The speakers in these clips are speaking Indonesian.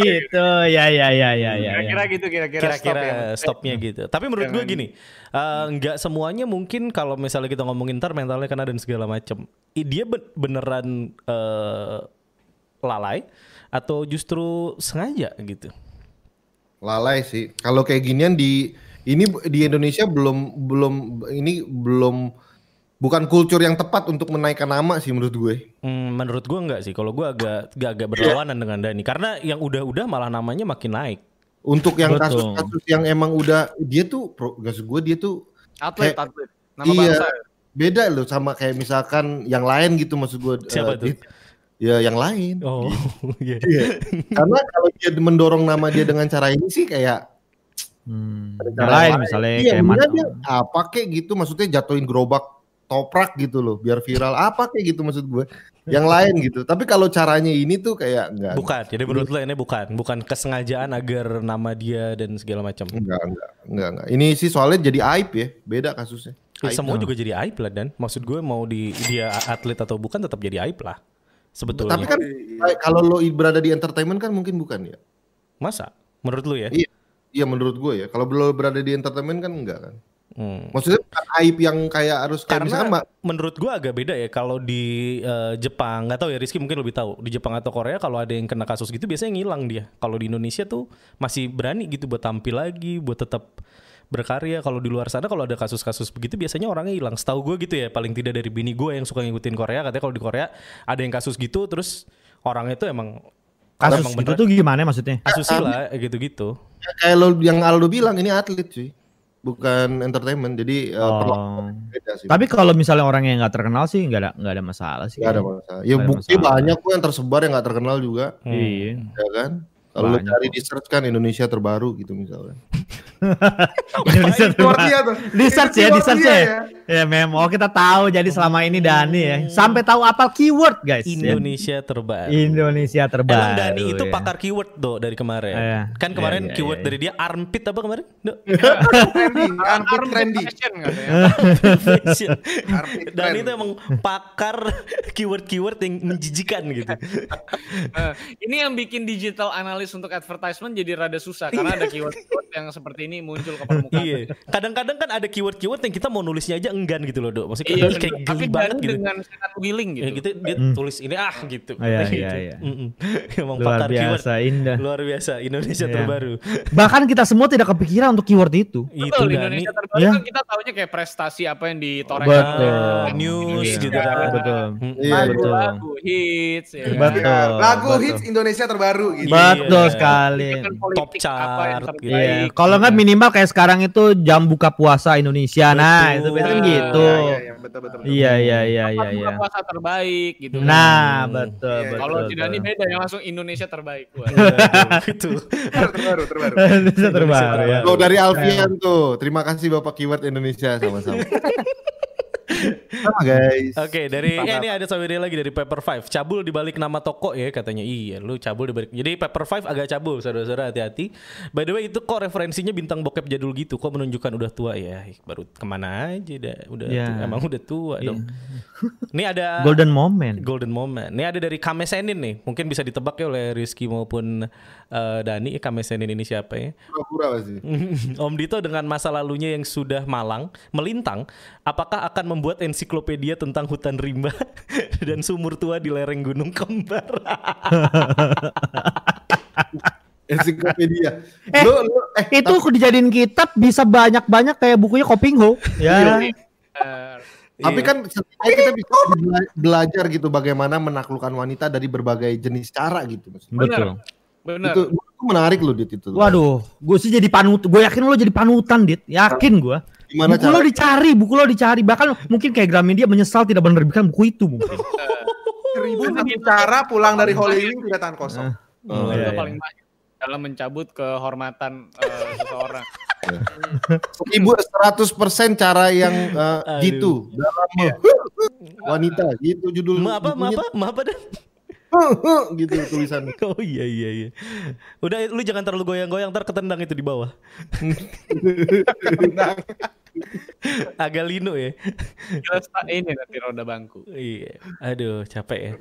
gitu. Ya ya ya ya ya. Kira-kira ya. gitu kira-kira stop kira-kira ya. stopnya gitu. Tapi menurut gue gini, eh, nggak semuanya mungkin kalau misalnya kita ngomongin ntar mentalnya kena dan segala macem. I- Dia ben- beneran eh, lalai atau justru sengaja gitu. Lalai sih. Kalau kayak ginian di ini di Indonesia belum belum ini belum bukan kultur yang tepat untuk menaikkan nama sih menurut gue. Hmm, menurut gue nggak sih. Kalau gue agak agak, agak berlawanan dengan Dani karena yang udah-udah malah namanya makin naik. Untuk yang kasus-kasus yang emang udah dia tuh pro, maksud gue dia tuh Atlet, Kayak- atlet. Nama iya bangsa. beda loh sama kayak misalkan yang lain gitu maksud gue. Siapa eh, tuh? Dit. Ya yang lain. Oh, iya. Iya. Karena kalau dia mendorong nama dia dengan cara ini sih kayak Hmm. cara lain yang misalnya Iya, kayak mana? dia apa kayak gitu maksudnya jatuhin gerobak toprak gitu loh biar viral apa kayak gitu maksud gue. Yang lain gitu. Tapi kalau caranya ini tuh kayak enggak. Bukan. Jadi menurut lo ini bukan, bukan kesengajaan agar nama dia dan segala macam. Enggak, enggak, enggak, enggak. Ini sih soalnya jadi aib ya, beda kasusnya. Ya, Aib. semua juga jadi aib lah dan maksud gue mau di dia atlet atau bukan tetap jadi aib lah sebetulnya. Tapi kan kalau lo berada di entertainment kan mungkin bukan ya. masa menurut lu ya? Iya, iya menurut gue ya. Kalau lo berada di entertainment kan enggak kan. Hmm. Maksudnya bukan aib yang kayak harus kayak Karena Mbak, menurut gua agak beda ya kalau di eh, Jepang nggak tahu ya Rizky mungkin lebih tahu. Di Jepang atau Korea kalau ada yang kena kasus gitu biasanya ngilang dia. Kalau di Indonesia tuh masih berani gitu buat tampil lagi buat tetap berkarya. Kalau di luar sana kalau ada kasus-kasus begitu biasanya orangnya hilang. Setahu gue gitu ya paling tidak dari bini gue yang suka ngikutin Korea. Katanya kalau di Korea ada yang kasus gitu terus orangnya tuh emang Kasus emang itu beneran tuh gimana maksudnya? asusila gitu-gitu. Kayak lo yang Aldo bilang ini atlet sih. Bukan entertainment. Jadi eh, Oh. beda sih. Tapi kalau misalnya orang yang nggak terkenal sih nggak ada nggak ada masalah sih. Gak ada masalah. Ya Nggak ada bukti masalah. banyak kok yang tersebar yang gak terkenal juga, Iya. ya kan? Kalau lo Banyak cari di search kan Indonesia terbaru gitu misalnya. Indonesia Keyword terbaru. tuh. Di search ya, di search ya. Ya memang oh, kita tahu jadi selama ini Dani ya. Sampai tahu apal keyword guys. ya. Indonesia terbaru Indonesia terbaru. Emang Dani itu ya. pakar keyword do dari kemarin. Iya. Kan kemarin Iya, iya, keyword iya. dari dia armpit apa kemarin? Armpit Armpit trendy. fashion katanya. Fashion. Armpit Dan trend. itu emang pakar keyword-keyword yang menjijikan gitu. Eh, ini yang bikin digital analis untuk advertisement jadi rada susah karena ada keyword-keyword yang seperti ini muncul ke permukaan. iya. Kadang-kadang kan ada keyword-keyword yang kita mau nulisnya aja enggan gitu loh, Dok. Maksudnya Iya, kayak tapi geli banget Dani gitu. dengan sangat willing gitu. Ya gitu dia tulis ini ah gitu. Iya, Gitu. iya, iya. Emang Luar pakar keyword. biasa indah. Luar biasa Indonesia Iya. terbaru. Bahkan kita semua tidak kepikiran untuk keyword itu. Itu Betul, di Dani. Indonesia terbaru Ya. kan kita taunya kayak prestasi apa yang ditorehkan. Betul. news Iya, gitu kan. Betul. Mm, Iya, Lagu, betul. lagu, hits, ya kan? Betul. Lagu betul. hits Indonesia terbaru gitu. Iya. Betul sekali. Dengan politik Top chart, apa yang gitu. terbaik. Iya, kalau nggak minimal kayak sekarang itu jam buka puasa Indonesia. Nah, itu biasanya Nah, gitu. Iya, iya, iya, betul betul. betul. Iya, iya, iya, iya, iya. buka puasa terbaik gitu. Nah, betul, Iya, betul. Kalau tidak ini betul. beda yang langsung Indonesia terbaik. Wah. Gitu. terbaru terbaru. Indonesia terbaru ya. Lo dari Alfian tuh. Terima kasih Bapak Keyword Indonesia sama-sama. sama guys. Oke, dari eh, ini ada saudara lagi dari Paper Five. Cabul di balik nama toko ya katanya. Iya, lu cabul di balik. Jadi Paper Five agak cabul, saudara-saudara hati-hati. By the way, itu kok referensinya bintang bokep jadul gitu. Kok menunjukkan udah tua ya? Baru ke mana aja dah. Udah tua. emang udah tua dong. Ini ada Golden moment. Golden moment. Ini ada dari Kamesenin nih. Mungkin bisa ditebak ya oleh Rizky maupun eh, Dani. Kamesenin ini siapa ya? Pura-pura pasti. Om Dito dengan masa lalunya yang sudah malang, melintang, apakah akan membuat ensiklopedia tentang hutan rimba dan sumur tua di lereng Gunung Kembar? Ensiklopedia. Eh, Lo- lo- eh, Itu dijadiin kitab bisa banyak-banyak kayak bukunya Koping Ho. Ya. Tapi Iya. kan setidaknya kita bisa bela- belajar gitu bagaimana menaklukkan wanita dari berbagai jenis cara gitu. maksudnya. Betul. benar. Itu, itu menarik loh Dit itu. Waduh, gue sih jadi panut. Gue yakin lo jadi panutan, Dit. Yakin gue. Gimana buku cara? lo dicari, buku lo dicari. Bahkan mungkin kayak Gramedia menyesal tidak menerbitkan buku itu mungkin. Seribu satu cara pulang dari Holy Wing tidak tahan kosong. Oh, itu iya, iya. paling banyak dalam mencabut kehormatan eh, seseorang. Ibu 100% cara yang uh, gitu dalam wanita gitu judul Ma apa, ma apa, ma apa dan? gitu tulisan. Oh iya iya iya. Udah lu jangan terlalu goyang-goyang ntar ketendang itu di bawah. Agak lino ya. Jelas tak ini nanti roda bangku. Iya. Aduh, capek ya.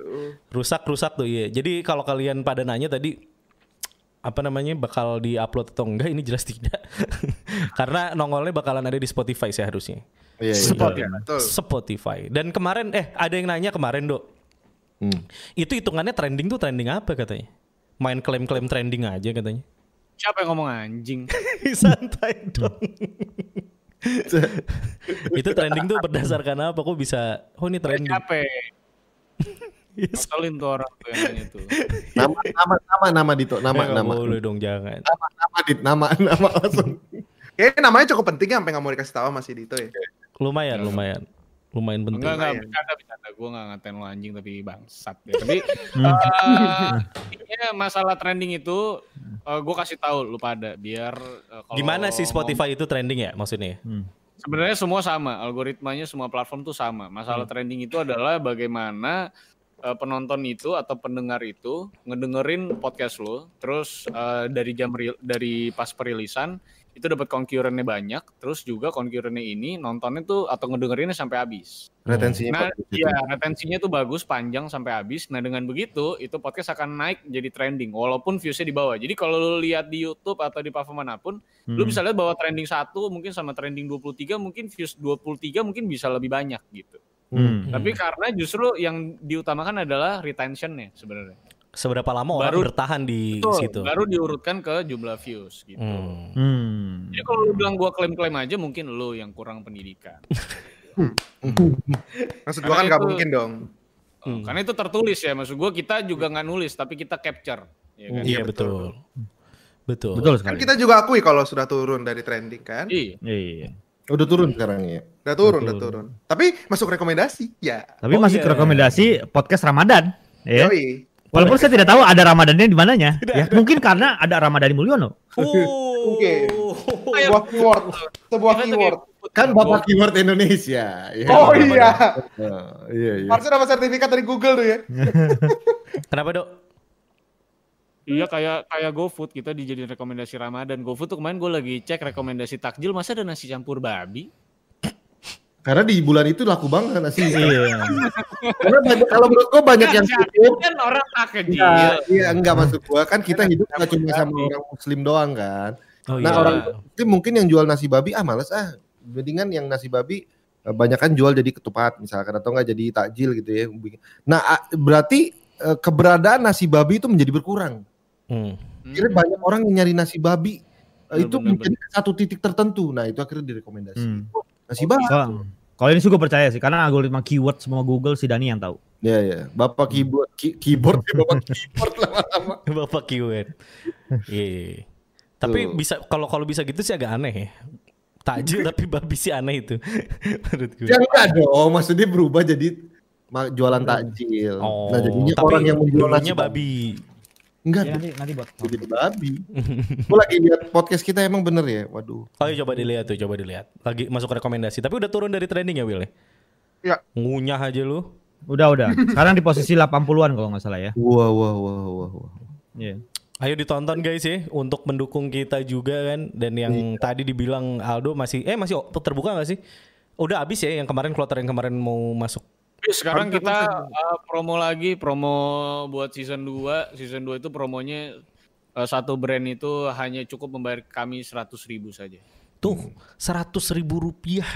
Rusak-rusak tuh iya. Jadi kalau kalian pada nanya tadi apa namanya bakal di-upload atau enggak ini jelas tidak. Karena nongolnya bakalan ada di Spotify seharusnya. Iya, iya. Spot ya. Betul. Spotify. Dan kemarin eh ada yang nanya kemarin, Dok. Hmm. Itu hitungannya trending tuh trending apa katanya? Main klaim-klaim trending aja katanya. Siapa yang ngomong anjing? Santai dong. itu trending tuh berdasarkan apa? Kok bisa? Oh ini trending. Capek. Ngeselin tuh orang tuh yang tuh. Nama nama nama nama Dito, nama Eh, nama. boleh dong jangan. Nama nama Dit, nama nama langsung. Kayaknya namanya cukup penting ya, sampai nggak mau dikasih tahu masih Dito ya. Lumayan, lumayan. Lumayan penting. Enggak, enggak, bercanda, bercanda. Gue gak ngatain lo anjing tapi bangsat ya. Tapi eh, intinya masalah trending itu gue kasih tahu lu pada biar eh, kalau Gimana sih Spotify itu trending ya maksudnya? Sebenarnya semua sama, algoritmanya semua platform tuh sama. Masalah trending itu adalah bagaimana eh, penonton itu atau pendengar itu ngedengerin podcast lo, terus eh, dari jam real- dari pas perilisan itu dapat concurrentnya banyak, terus juga concurrentnya ini nontonnya tuh atau ngedengerinnya sampai habis. Retensinya Nah, bagus gitu. iya retensinya tuh bagus, panjang sampai habis. Nah, dengan begitu itu podcast akan naik jadi trending walaupun viewsnya di bawah. Jadi kalau lu lihat di YouTube atau di platform mana pun, lu Hmm. bisa lihat bahwa trending satu mungkin sama trending 23 mungkin views 23 mungkin bisa lebih banyak gitu. Hmm. Tapi karena justru yang diutamakan adalah retentionnya sebenarnya. Seberapa lama orang Baru- bertahan di Betul, situ? Baru diurutkan ke jumlah views gitu. Hmm. Hmm. Jadi kalau lu bilang gua klaim-klaim aja mungkin lu yang kurang pendidikan. Maksud gua kan nggak itu- mungkin dong. Oh, Karena itu tertulis ya, maksud gua kita juga nggak nulis tapi kita capture. Ya kan? Iya betul. Betul. Betul Kan sekali. kita juga akui kalau sudah turun dari trending kan. Iya. Iya. Udah turun sekarang ya. Udah turun, Betul. udah turun. Tapi masuk rekomendasi. Ya. Tapi Oh, masih iya. ke rekomendasi podcast Ramadan. Ya. Yoi. Walaupun saya tidak tahu ada Ramadannya di mananya. Ya, mungkin karena ada Ramadan Mulyono. Oh. Oke. Sebuah keyword. Sebuah keyword. Kan Bapak Keyword Indonesia. Ya. Oh iya. Nah, iya iya. Harusnya dapat sertifikat dari Google tuh ya. Kenapa dok? Iya kayak kayak GoFood kita dijadiin rekomendasi Ramadan. GoFood tuh kemarin gue lagi cek rekomendasi takjil masa ada nasi campur babi. Karena di bulan itu laku banget nasi. Iya. Karena banyak, kalau menurut gua banyak yang tutup. kan orang takjil. Iya, iya enggak masuk gua kan kita hidup nggak cuma sama orang muslim doang kan. Oh, Nah iya. orang muslim mungkin yang jual nasi babi ah males ah. Mendingan yang nasi babi eh, banyak kan jual jadi ketupat misalkan atau enggak jadi takjil gitu ya. Nah ah, berarti eh, keberadaan nasi babi itu menjadi berkurang. Hmm. Akhirnya banyak orang yang nyari nasi babi eh, Bener, itu bener, menjadi satu titik tertentu. Nah itu akhirnya direkomendasi. Hmm. Nasi babi. Kalau- Kalau ini sih gue percaya sih, karena algoritma keyword semua Google si Dani yang tahu. Ya ya. Bapak keyboard ki- keyboard bapak keyboard lama-lama. Bapak keyword. Iya. Tapi Tuh. bisa kalau kalau bisa gitu sih agak aneh ya. Takjil tapi babi sih aneh itu. Menurut gue. Ya enggak dong, maksudnya berubah jadi jualan takjil. Oh, nah jadinya tapi orang yang menjual nasi babi. Enggak, Ya, nanti nanti buat. jadi babi. Gue lagi lihat podcast kita emang bener ya. Waduh. Oh iya coba dilihat tuh, coba dilihat. Lagi masuk rekomendasi. Tapi udah turun dari trending ya Will? ya? Iya. Ngunyah aja lu. Udah udah. Sekarang di posisi 80-an kalau nggak salah ya. Wah wah wah wah wah. Iya. Ayo ditonton guys ya untuk mendukung kita juga kan dan yang tadi dibilang Aldo masih eh masih terbuka gak sih? Udah habis ya yang kemarin kloter yang kemarin mau masuk. Tapi Sekarang kita uh, promo lagi, promo buat season 2. Season 2 itu promonya uh, satu brand itu hanya cukup membayar kami 100 ribu saja. Tuh, seratus ribu rupiah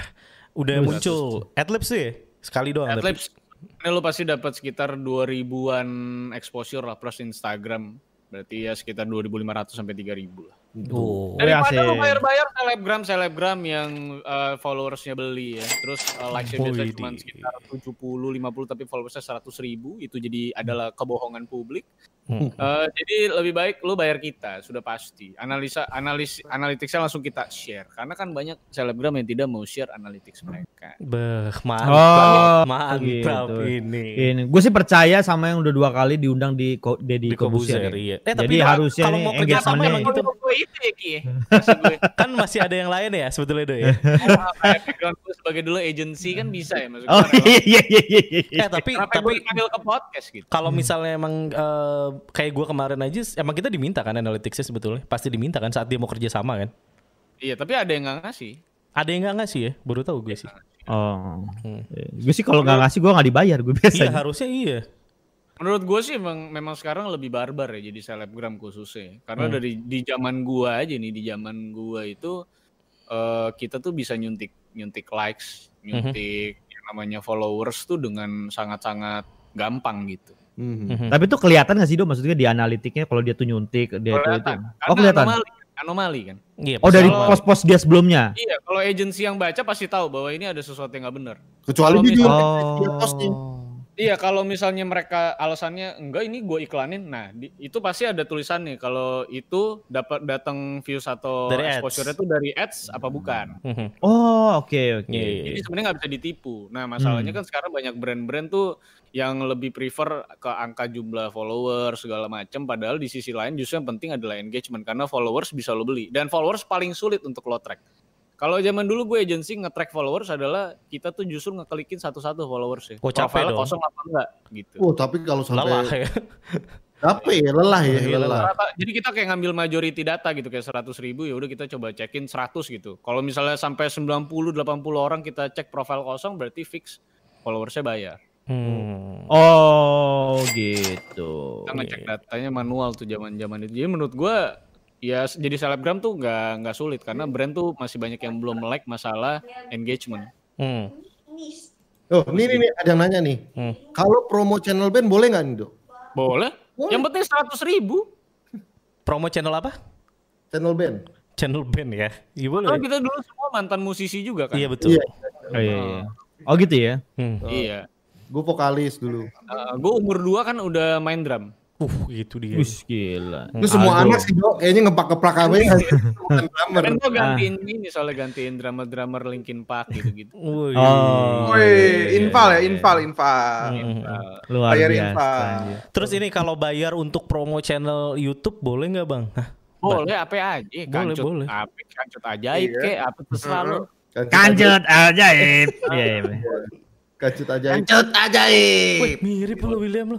udah muncul. Adlibs ya? Sekali doang. Adlibs, ini lo pasti dapat sekitar 2000-an exposure lah plus Instagram. Berarti ya sekitar 2.500 sampai 3.000 lah. Oh. Daripada asik. lo bayar-bayar selebgram selebgram yang uh, followersnya beli ya, terus uh, likes-nya biasa Wih, cuma sekitar 70, 50 tapi followersnya 100 ribu, itu jadi adalah kebohongan publik. Hmm. Uh, jadi lebih baik lu bayar kita, sudah pasti. Analisa analis analitiknya langsung kita share, karena kan banyak selebgram yang tidak mau share analytics mereka. Beh, Oh, mantap. mantap gitu. ini. Ini gue sih percaya sama yang udah dua kali diundang di Deddy Di Kobusier. Ya. iya. Eh, tapi Jadi harusnya kalau nih mau kerja sama engagementnya- emang gitu. ya Ki. Maksud gue, Kan masih ada yang lain ya sebetulnya Do ya. oh, kayak background gue sebagai dulu agency kan bisa ya maksud gue. Oh iya iya iya iya. iya. Eh tapi Kenapa tapi dipanggil ke podcast gitu? kalau misalnya emang eh, kayak gue kemarin aja emang kita diminta kan analyticsnya sebetulnya pasti diminta kan saat dia mau kerja sama kan Iya, tapi ada yang nggak ngasih. ada yang nggak ngasih ya baru tahu gue sih Oh. Hmm. Gue sih kalau nggak ngasih gue nggak dibayar gue iya biasanya. harusnya iya Menurut gue sih memang memang sekarang lebih barbar ya jadi selebgram khususnya. Karena dari di zaman gua aja nih, di zaman gua itu eh, kita tuh bisa nyuntik nyuntik likes, nyuntik yang namanya followers tuh dengan sangat-sangat gampang gitu. Mhm. Mhm. Tapi itu kelihatan nggak sih Do? Maksudnya di analitiknya kalau dia tuh nyuntik dia itu, itu. Kelihatan. Oh Karena kelihatan. Anomali, anomali kan. Iya, Oh dari Kalau- pos-pos dia sebelumnya. Iya, kalau agensi yang baca pasti tahu bahwa ini ada sesuatu yang nggak benar. Kecuali Kalau dia misalnya- juga dia posting. Iya, kalau misalnya mereka alasannya enggak ini gue iklanin, nah di- itu pasti ada tulisannya kalau itu dapat datang views atau Dari exposure itu dari ads apa bukan. Mhm. Oh oke oke. Iya, iya, Jadi iya. sebenarnya nggak bisa ditipu. Nah masalahnya Hmm. kan sekarang banyak brand-brand tuh yang lebih prefer ke angka jumlah followers segala macam. Padahal di sisi lain justru yang penting adalah engagement karena followers bisa lo beli dan followers paling sulit untuk lo track. Kalau zaman dulu gue agency nge-track followers adalah kita tuh justru ngeklikin satu-satu followers ya. Oh, capek dong. kosong apa enggak gitu. Oh, tapi kalau Lelah sampai ya. capek ya, lelah ya, Iya, lelah. Rata- jadi kita kayak ngambil majority data gitu kayak 100 ribu ya udah kita coba cekin 100 gitu. Kalau misalnya sampai 90 80 orang kita cek profile kosong berarti fix followersnya bayar. Hmm. Oh gitu. Kita ngecek datanya manual tuh zaman-zaman itu. Jadi menurut gua ya jadi selebgram tuh nggak nggak sulit karena brand tuh masih banyak yang belum melek masalah engagement. Hmm. Oh, ini nih, nih, ada yang nanya nih. Hmm. Kalau promo channel band boleh nggak nih, Dok? Boleh? Yang penting 100 ribu. Promo channel apa? Channel band. Channel band ya. Iya boleh. Kan kita dulu semua mantan musisi juga kan. Iya betul. Iya. Oh, iya, iya. oh gitu ya. Hmm. Iya. Gue vokalis dulu. gue umur 2 kan udah main drum. Uh, gitu dia. Wih gila. Itu semua Aldo. anak sih, Dok. Kayaknya ngepak-keplak apa ya. Kan gue gantiin ini soalnya gantiin drummer-drummer Linkin Park gitu-gitu. Wih. Oh. Woi, infal ya, iya, infal, infal. Hmm. Luar Bayar biasa. infal. Terus ini kalau bayar untuk promo channel YouTube boleh nggak bang? Hah? Boleh apa aja, kancut, boleh. apa kancut ajaib Iya. kek, apa terserah lo. Kancut ajaib. Iya, iya. Kancut aja. Kancut ajaib. Wih, mirip lo William lo.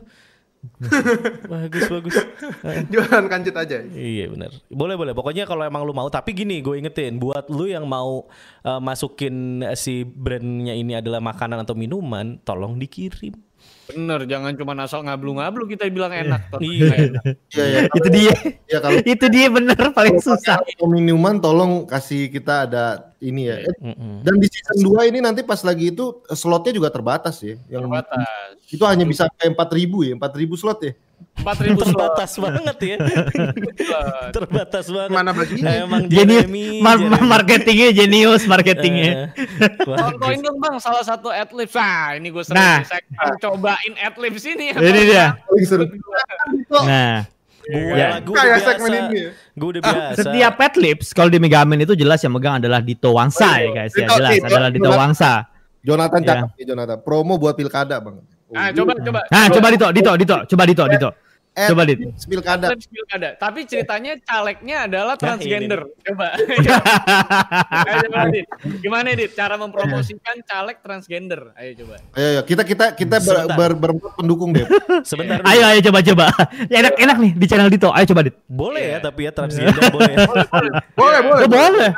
Bagus bagus. Jualan kancut aja. Iya benar. Boleh boleh. Pokoknya kalau emang lu mau. Tapi gini, gue ingetin buat lu yang mau uh, masukin si brandnya ini adalah makanan atau minuman, tolong dikirim. Bener, jangan cuma asal ngablu-ngablu kita bilang enak. toh. Iya. Iya, iya. Itu dia. Iya, kalau Itu dia bener paling susah. minuman tolong kasih kita ada ini ya. Mm-mm. Dan di season 2 ini nanti pas lagi itu slotnya juga terbatas ya. Yang Terbatas. itu hanya bisa sampai 4000 ya, 4000 slot ya. 4000 slot. Terbatas banget ya. Terbatas banget. Mana baginya? Emang Jeremy, mar- Jeremy. marketingnya jenius marketingnya. Eh. Contohin dong bang salah satu adlibs. Nah ini gue sering Nah. saya akan cobain adlibs ini. Ini dia. Nah, Gue Ya. gue udah Kayak biasa. segmen ini ya. Gue udah biasa. setiap pet lips kalau di Megaman itu jelas yang megang adalah Dito Wangsa ya guys ya jelas Dito. adalah Dito Wangsa. Jonathan Iya. cakep nih Jonathan. Promo buat pilkada, Bang. Nah coba coba. Nah, coba Dito, Dito, Dito, coba Dito, Dito. Eh, Coba Dit. pilkada. Pilkada. Tapi ceritanya calegnya adalah Nah, transgender. Coba. Ayo coba Dit. Gimana Dit cara mempromosikan caleg transgender? Ayo coba. Ayo, ayo. kita kita kita ber, Sebentar. ber, berempat pendukung deh. Sebentar dulu. Ayo, ayo coba coba. Ya, enak enak nih di channel Dito. Ayo coba Dit. Boleh ya, Iya. tapi ya transgender boleh. Boleh, boleh. Oh, boleh, boleh.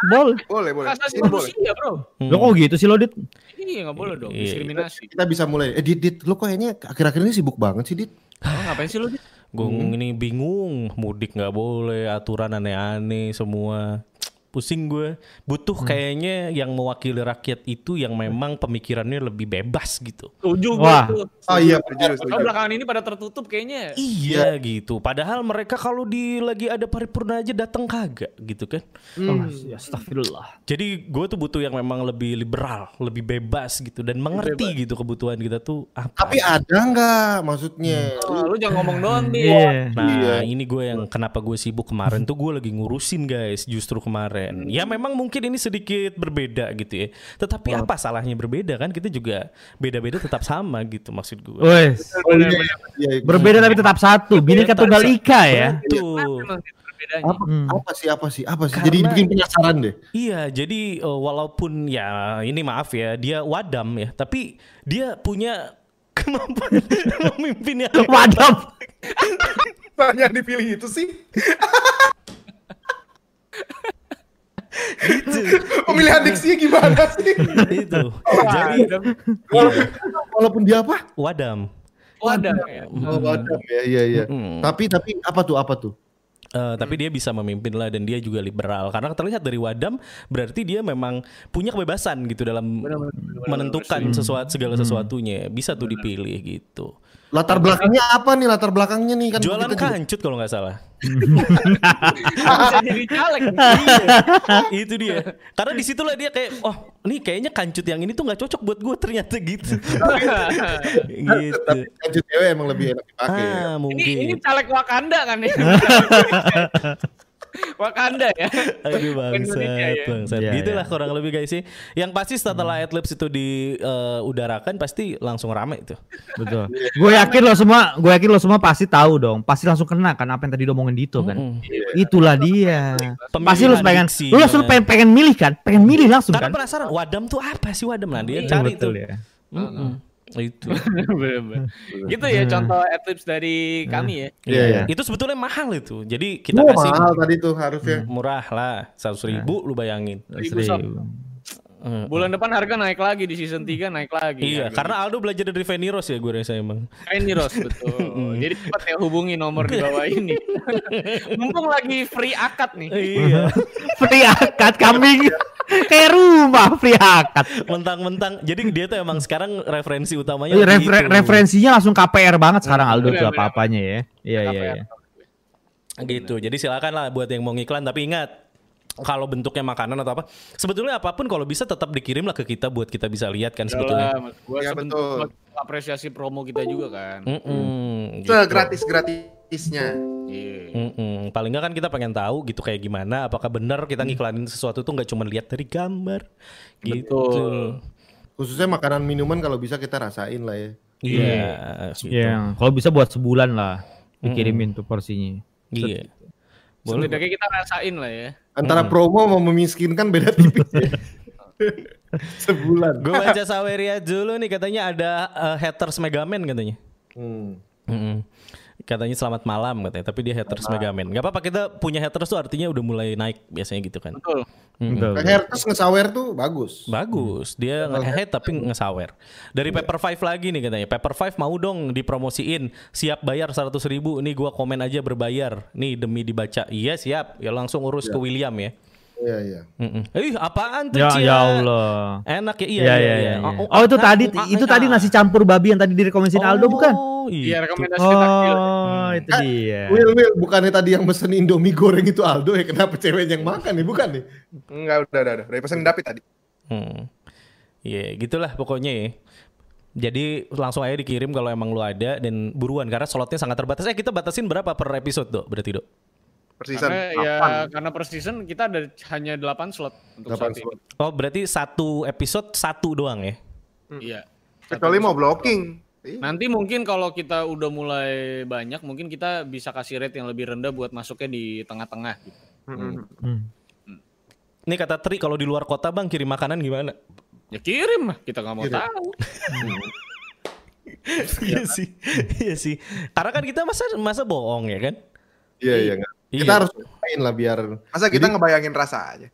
Boleh, boleh. Asasi boleh. manusia bro. Hmm. Lo kok gitu sih lo Dit? Iya nggak boleh dong. Iya. Diskriminasi. Kita bisa mulai. Eh, Dit, Dit, lu kayaknya akhir-akhir ini sibuk banget sih, Dit. Oh, ngapain sih lu Dit? Gue ini bingung, mudik nggak boleh, aturan aneh-aneh semua. Pusing gue. Butuh kayaknya yang mewakili rakyat itu yang memang pemikirannya lebih bebas gitu. Setuju gue Wah. tuh. Oh iya, Setuju, setuju. Karena belakangan ini pada tertutup kayaknya. Iya gitu. Padahal mereka kalau di lagi ada paripurna aja datang kagak gitu kan. Oh, astagfirullah. Jadi gue tuh butuh yang memang lebih liberal, lebih bebas gitu dan mengerti gitu kebutuhan kita tuh apa. Tapi ada nggak maksudnya? Oh, lu jangan ngomong doang Dit. Iya. Nah ini gue yang kenapa gue sibuk kemarin tuh gue lagi ngurusin guys justru kemarin. Ya memang mungkin ini sedikit berbeda gitu ya. Tetapi apa salahnya berbeda kan? Kita juga beda-beda tetap sama gitu maksud gue. Wes. Iya, iya. Berbeda tapi tetap satu. Bineka Tunggal Ika ya. Apa, Hmm. apa sih apa sih apa sih? Karena- Jadi bikin penasaran deh. Iya, jadi eh, walaupun ya ini maaf ya, dia wadam ya, tapi dia punya kemampuan memimpin yang Wadam. Tanya dipilih itu sih. gitu. Pemilihan diksinya gimana sih? itu. Jadi Walaupun, walaupun dia apa? wadam. Oh, ada. ya. Oh, Wadam ya, iya iya. Mm-mm. Tapi tapi apa tuh apa tuh? Eh, tapi dia bisa memimpin lah dan dia juga liberal karena terlihat dari Wadam berarti dia memang punya kebebasan gitu dalam menentukan sesuatu segala sesuatunya bisa tuh dipilih gitu Latar belakangnya apa nih? Latar belakangnya nih kan jualan kita juga- kancut kalau nggak salah Bisa jadi caleg. itu dia karena di situlah dia kayak oh nih kayaknya kancut yang ini tuh nggak cocok buat gue ternyata gitu gitu Tapi kancut cewek emang lebih enak dipakai. ya. ah ini mungkin ini caleg Wakanda kan ya. Wakanda ya. Aduh bangsat, ya. bangsat. Iya, Gitulah iya. kurang lebih guys sih. Yang pasti setelah Adlibs itu diudarakan pasti langsung rame itu. Betul. Gue yakin lo semua, gue yakin lo semua pasti tahu dong. Pasti langsung kena kan apa yang tadi ngomongin Dito kan. Itulah dia. Pasti lo pengen, diksi, lo langsung ya. pengen, pengen milih kan? Pengen milih langsung Karena kan? penasaran Wadam tuh apa sih Wadam nah dia Iya, cari betul tuh. ya. Mm-mm. Itu. Gitu ya contoh adlibs dari kami ya. Iya iya. Itu sebetulnya mahal itu. Jadi kita Wah, kasih mahal tadi tuh harusnya. murah lah seratus ribu lu bayangin. Mm. Bulan depan harga naik lagi di season 3 naik lagi. Iya, harga. karena Aldo belajar dari Feni Rose ya gue rasa emang. Ini Ros betul. Jadi cepat ya hubungi nomor di bawah ini. Mumpung lagi free akad nih. iya. Free akad kambing. Kayak rumah free akad. Mentang-mentang jadi dia tuh emang sekarang referensi utamanya Iya, lagi refer- itu. referensinya langsung KPR banget sekarang Aldo tuh apa-apanya ya. Iya iya iya. gitu. Jadi silakan lah buat yang mau ngiklan tapi ingat kalau bentuknya makanan atau apa, sebetulnya apa pun kalau bisa tetap dikirim lah ke kita buat kita bisa lihat kan sebetulnya. Gua Iya, sebentar betul. apresiasi promo kita juga kan. Mm-mm, gitu. Segratis gratisnya. Iya. Mm-mm. Paling nggak kan kita pengen tahu gitu kayak gimana, apakah benar kita ngiklanin sesuatu tuh nggak cuma lihat dari gambar, gitu. Betul. Khususnya makanan minuman kalau bisa kita rasain lah ya. Iya, gitu. Iya, kalau bisa buat sebulan lah dikirimin tuh porsinya. Iya. Boleh. Setidaknya kita rasain lah ya. Antara promo mau memiskinkan beda tipis ya. Sebulan. Gue baca Saweria dulu nih katanya ada eh, haters Megaman katanya. Hmm. Mm-mm. Katanya selamat malam katanya, tapi dia haters Megaman. Gak apa-apa kita punya haters tuh artinya udah mulai naik biasanya gitu kan. Betul. Mm-mm. Betul. Hertes ngesawer tuh bagus. Bagus, dia nge-hate tapi nge-sawer. Dari Paper Five lagi nih katanya. Paper Five mau dong dipromosiin, siap bayar 100 ribu. Nih gua komen aja berbayar. Nih demi dibaca. Iya siap. Ya langsung urus ke William ya. Iya iya. Mm-mm. Ih apaan tuh Ya, Cia? ya Allah. Enak ya iya Iya iya. iya iya. iya. Oh itu tadi itu tadi nasi campur babi yang tadi direkomendasiin Aldo bukan? Oh Iya iya. rekomendasi takjil. Oh, itu dia. Will Will bukannya tadi yang mesen Indomie goreng itu Aldo ya kenapa cewek yang makan nih bukan nih? Enggak, udah, udah, udah. Udah pesan David tadi. Hmm. Iya gitulah pokoknya ya. Jadi langsung aja dikirim kalau emang lu ada dan buruan karena slotnya sangat terbatas. Eh kita batasin berapa per episode dok? Berarti dok? Per season. Karena ya karena per season kita ada hanya 8 slot untuk Delapan saat slot. ini. Oh berarti satu episode satu doang ya? Iya. Kecuali mau blocking. Iya. Nanti mungkin kalau kita udah mulai banyak, mungkin kita bisa kasih rate yang lebih rendah buat masuknya di tengah-tengah. Gitu. Mm-mm. Hmm. Ini kata Tri kalau di luar kota bang kirim makanan gimana? Ya kirim lah, kita nggak mau Kirim. tahu. Iya sih, iya sih. Karena kan kita masa masa bohong ya kan? Iya iya enggak. Kita Iya. harus main lah biar. Masa kita ngebayangin rasa aja.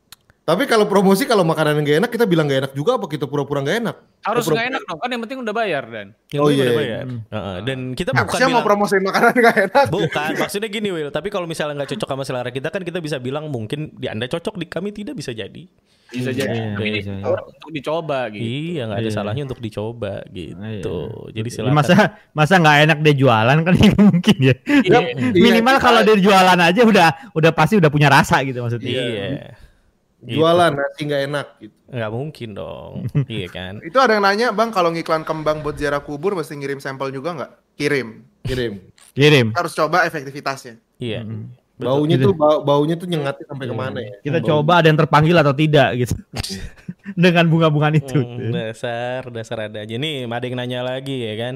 Tapi kalau promosi kalau makanan yang gak enak kita bilang gak enak juga apa kita pura-pura gak enak? Harus nggak enak dong, kan yang penting udah bayar dan. Yang Oh, penting iya, udah iya. bayar. Heeh, Dan kita bukan Harusnya mau bilang, promosiin makanan gak enak. bukan maksudnya gini Will. Tapi kalau misalnya nggak cocok sama selera kita kan kita bisa bilang mungkin di anda cocok di kami tidak bisa jadi. Bisa Iya, jadi. iya, iya. untuk dicoba gitu. Iya nggak ada Iya. salahnya untuk dicoba gitu. Jadi silakan. Masa masa nggak enak dia jualan kan mungkin ya. Iya. Minimal kalau dia jualan aja udah udah pasti udah punya rasa gitu maksudnya. Iya. Jualan nasi gak enak gitu. Nggak mungkin dong. iya kan. Itu ada yang nanya, Bang, kalau ngiklan kembang buat ziarah kubur mesti ngirim sampel juga nggak? Kirim. Kirim. Kirim. Kita harus coba efektivitasnya. Iya. Betul. Baunya Gitu. tuh bau, baunya tuh nyengatnya sampai ke mana ya? Kita coba ada yang terpanggil atau tidak gitu. Dengan bunga-bungaan itu. Hmm, dasar, dasar ada aja. Nih, ada yang nanya lagi ya kan.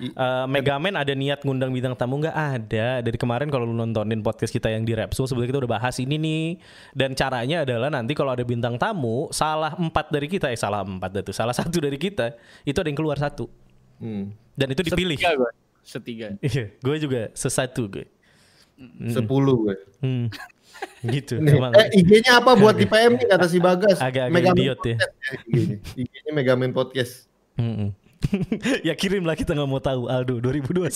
Eh, Megaman ada niat ngundang bintang tamu nggak ada dari kemarin kalau lu nontonin podcast kita yang di Repsol sebelumnya kita udah bahas ini nih dan caranya adalah nanti kalau ada bintang tamu salah empat dari kita eh salah empat itu salah satu dari kita itu ada yang keluar satu Hmm. dan itu dipilih Setiga gue. Setiga. iya gue juga sesatu gue Sepuluh gue. hmm. gitu Nih, emang eh IG-nya apa buat di PM nih kata si Bagas? Agak-agak Megaman idiot ya. Podcast IG-nya. IG-nya Megaman Podcast. Mm-mm. ya kirim lah kita nggak mau tahu Aldo 2021.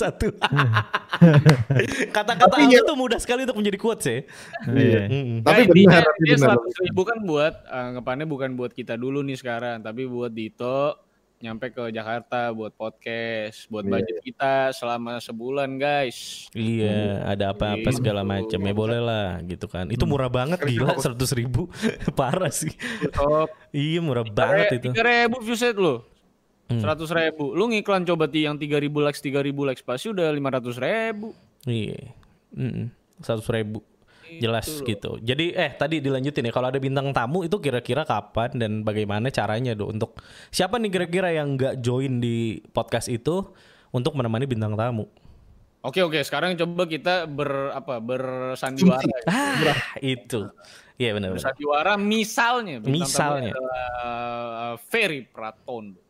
Kata-kata Aldo ya- tuh mudah sekali untuk menjadi quotes ya. Iya. Mm-mm. Tapi Nah, benar, dia benar. 100 ribu kan buat eh, anggapannya bukan buat kita dulu nih sekarang, tapi buat Dito nyampe ke Jakarta buat podcast, buat Iya. budget kita selama sebulan guys. Iya, ada apa-apa Gitu. segala macam ya boleh lah gitu kan. Itu murah banget gila seratus ribu, parah sih. Top. Iya murah banget itu. Tiga ribu viewset lo. Hmm. Seratus ribu. Lu ngiklan coba ti yang tiga ribu likes, tiga ribu likes pasti udah lima ratus ribu. Iya, seratus ribu. Jelas gitu. Jadi eh tadi dilanjutin ya kalau ada bintang tamu itu kira-kira kapan dan bagaimana caranya do untuk siapa nih kira-kira yang nggak join di podcast itu untuk menemani bintang tamu? Oke oke, sekarang coba kita ber apa bersandiwara. Ah itu, iya benar-benar. Bersandiwara misalnya. Misalnya. adalah, uh, Ferry Pratondo.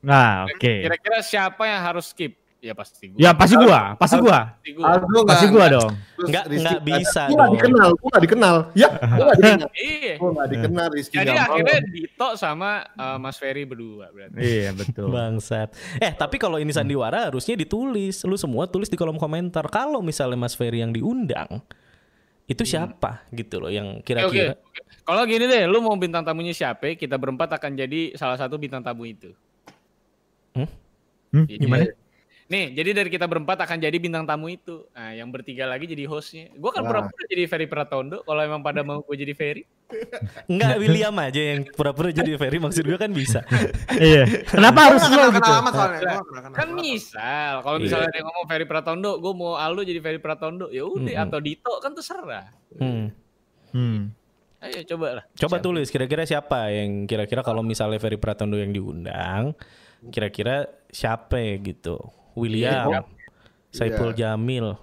Nah, oke. Kira-kira siapa yang harus skip? Ya pasti gue. Ya pasti gua, pasti gua. Pasti gua. Pasti gua dong. terus Nggak- Rizky nggak bisa Gua nggak dong. dikenal, gua nggak dikenal. Ya, gua nggak dikenal. Iya. Gua dikenal Rizky Jadi Gamal. akhirnya Dito sama uh, Mas Ferry berdua berarti. Iya, betul. Bangsat. Eh tapi kalau ini sandiwara harusnya ditulis. Lu semua tulis di kolom komentar. Kalau misalnya Mas Ferry yang diundang, itu siapa gitu loh yang kira-kira. oke. Kalau gini deh, lu mau bintang tamunya siapa? Kita berempat akan jadi salah satu bintang tamu itu. Hmm, Jadi- gimana? Nih, jadi dari kita berempat akan jadi bintang tamu itu. Nah, yang bertiga lagi jadi hostnya. Gue kan Wah. pura-pura jadi Ferry Pratondo. Kalau emang pada mau gue jadi Ferry. Enggak William aja yang pura-pura jadi Ferry maksud gue kan bisa. Iya. Kenapa harus Gua lo gitu? amat soalnya. Kan misal, kalau Iya. misalnya dia ngomong Ferry Pratondo, gue mau Aldo jadi Ferry Pratondo. Ya udah, atau Dito kan terserah. Hmm. Hmm. Ayo coba lah. Coba tulis kira-kira siapa yang kira-kira kalau misalnya Ferry Pratondo yang diundang, kira-kira siapa gitu? William, Iya. Saiful Jamil,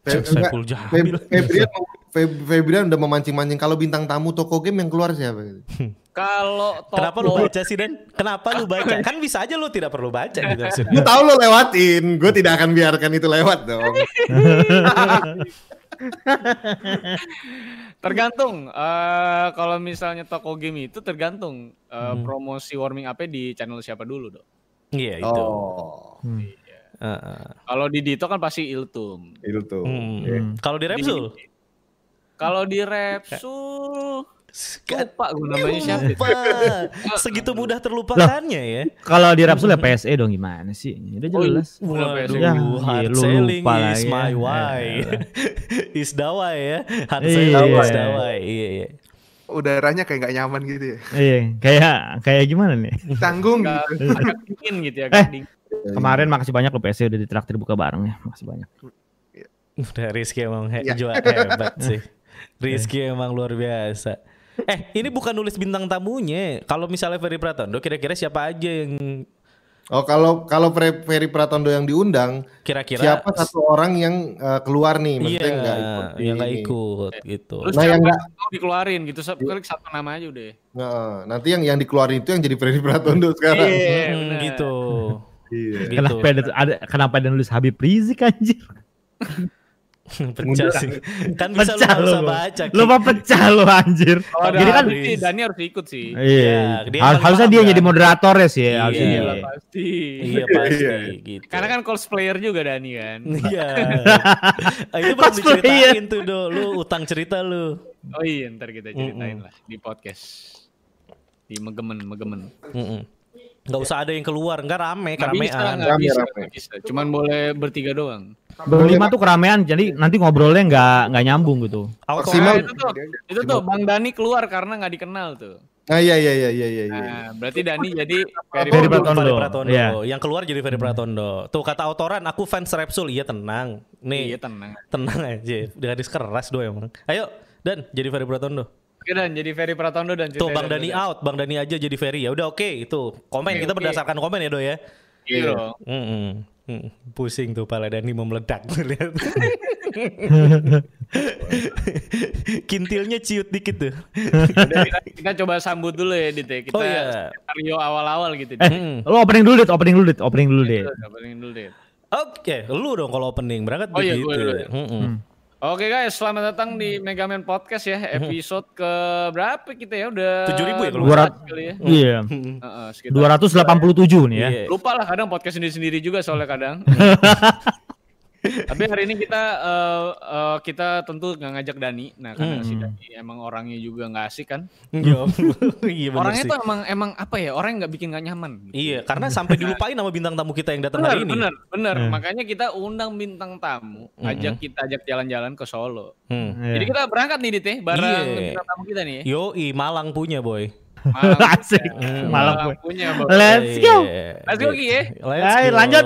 Fe- Saiful Jamil. Fe- Febrian, Fe- Febrian udah memancing-mancing kalau bintang tamu toko game yang keluar siapa? gitu. Kalau toko Kenapa lu baca sih Dan? Kenapa lu baca? Kan bisa aja lu tidak perlu baca gitu maksudnya. Gue tahu lo lewatin, gue tidak akan biarkan itu lewat dong. tergantung eh kalau misalnya toko game itu tergantung eh, promosi warming up di channel siapa dulu dong. Iya itu. Oh, Hmm. Heeh. Kalau di Dito kan pasti Iltum. itu tuh. Hmm. Hmm. Kalau di Repsul? Kalau di Repsul lupa gue namanya siapa. Segitu mudah terlupakannya ya. Kalau di Rapsul ya PSE dong gimana sih? Udah Oh, jelas. Waduh, Ya, hard iya, lu selling lupa is ya. my why. Is dawai ya. Hard Iya. selling is dawai. Iya, iya. Udaranya kayak nggak nyaman gitu ya. Iya, kayak kayak gimana nih? Canggung Agak, gitu. agak dingin gitu ya, Eh. dingin. Kemarin makasih banyak lo PSE udah ditraktir buka bareng ya. Makasih banyak. Udah Rizky emang he- Iya. jual hebat sih. Rizky emang luar biasa. Eh, ini bukan nulis bintang tamunya. Kalau misalnya Ferry Pratondo, kira-kira siapa aja yang Oh kalau kalau Fe- Ferry Pratondo yang diundang, kira-kira siapa satu orang yang eh, keluar nih, Iya, maksudnya nggak ikut yang nggak ikut gitu. Terus Nah, yang nggak- dikeluarin gitu, so- klik satu nama aja udah. Nah, nanti yang yang dikeluarin itu yang jadi Ferry Pratondo sekarang. Iya, Hmm, gitu. Iya. gitu. Kenapa ada, ada kenapa ada nulis Habib Rizik anjir? Pecah sih. Kan bisa lu Pecah lu. usah baca. Lu mah pecah lu anjir. Oh, Jadi kan Dani harus ikut sih. Iya, dia Har- paling harusnya dia kan? jadi moderator ya sih, Iya. harusnya Iya dia. pasti. Iya pasti Iya. gitu. Karena kan cosplayer juga Dani kan. Iya. Ah, itu Cosplayer. diceritain tuh do. Lu utang cerita lu. Oh iya, ntar kita ceritain lah di podcast. Di megemen, megemen. Mm-mm. Nggak usah ada yang keluar, nggak rame, Nggak bisa, Rame, bisa, rame. bisa. Cuman boleh bertiga doang. Berlima tuh keramaian, jadi nanti ngobrolnya nggak nggak nyambung gitu. Auto Maksimal- Nah, itu tuh, itu tuh Bang Dani keluar karena nggak dikenal tuh. Nah, iya iya iya iya iya. iya. Nah, berarti Dani jadi Ferry Pratondo. Pratondo. Ferry Pratondo. Iya. Yang keluar jadi Ferry Pratondo. Tuh kata autoran, aku fans Repsul. Iya tenang. Iya Nih, tenang. tenang aja. Gadis keras do emang. Ayo, dan jadi Ferry Pratondo. Oke dan jadi Ferry Pratondo dan Tuh Bang Dani out, Bang Dani aja jadi Ferry. Ya udah oke, itu. Komen kita berdasarkan komen ya, Do ya. Iya dong. Mm. Pusing tuh pala Dani mau meledak lihat. Kintilnya ciut dikit tuh. Udah, kita, kita coba sambut dulu ya Dit ya. Kita Oh, iya. skenario awal-awal gitu. Eh, Hmm. lu opening dulu, Dit. opening dulu, Dit. opening dulu deh. Opening dulu deh. Oke, lu dong kalau opening berangkat Oh iya, begitu. gue dulu ya. Mm-mm. Hmm. Oke guys, selamat datang di Megaman Podcast ya, episode ke berapa kita ya? Udah 7.000 ya kalau nggak 200 salah. kali ya. Iya. Heeh, sekitar. 287 nih ya. Iya. Lupa lah kadang podcast sendiri-sendiri juga soalnya kadang. Tapi hari ini kita eh, eh, kita tentu nggak ngajak Dani. Nah, karena si Hmm. Dani emang orangnya juga nggak asik kan. Iya, iya bener Orangnya sih. tuh emang emang apa ya? Orang yang nggak bikin nggak nyaman. gitu. Iya, karena sampai dilupain sama bintang tamu kita yang datang Benar, hari ini. benar, benar. Hmm. Makanya kita undang bintang tamu, ajak kita ajak jalan-jalan ke Solo. Hmm. Jadi kita berangkat nih Dit ya, bareng Iya. bintang tamu kita nih ya. Yoi, Malang punya boy. Malang Asik. punya. Malang Malang punya. Let's go. Iya. Let's go, Ki, ya. Let's Ayo, go. lanjut.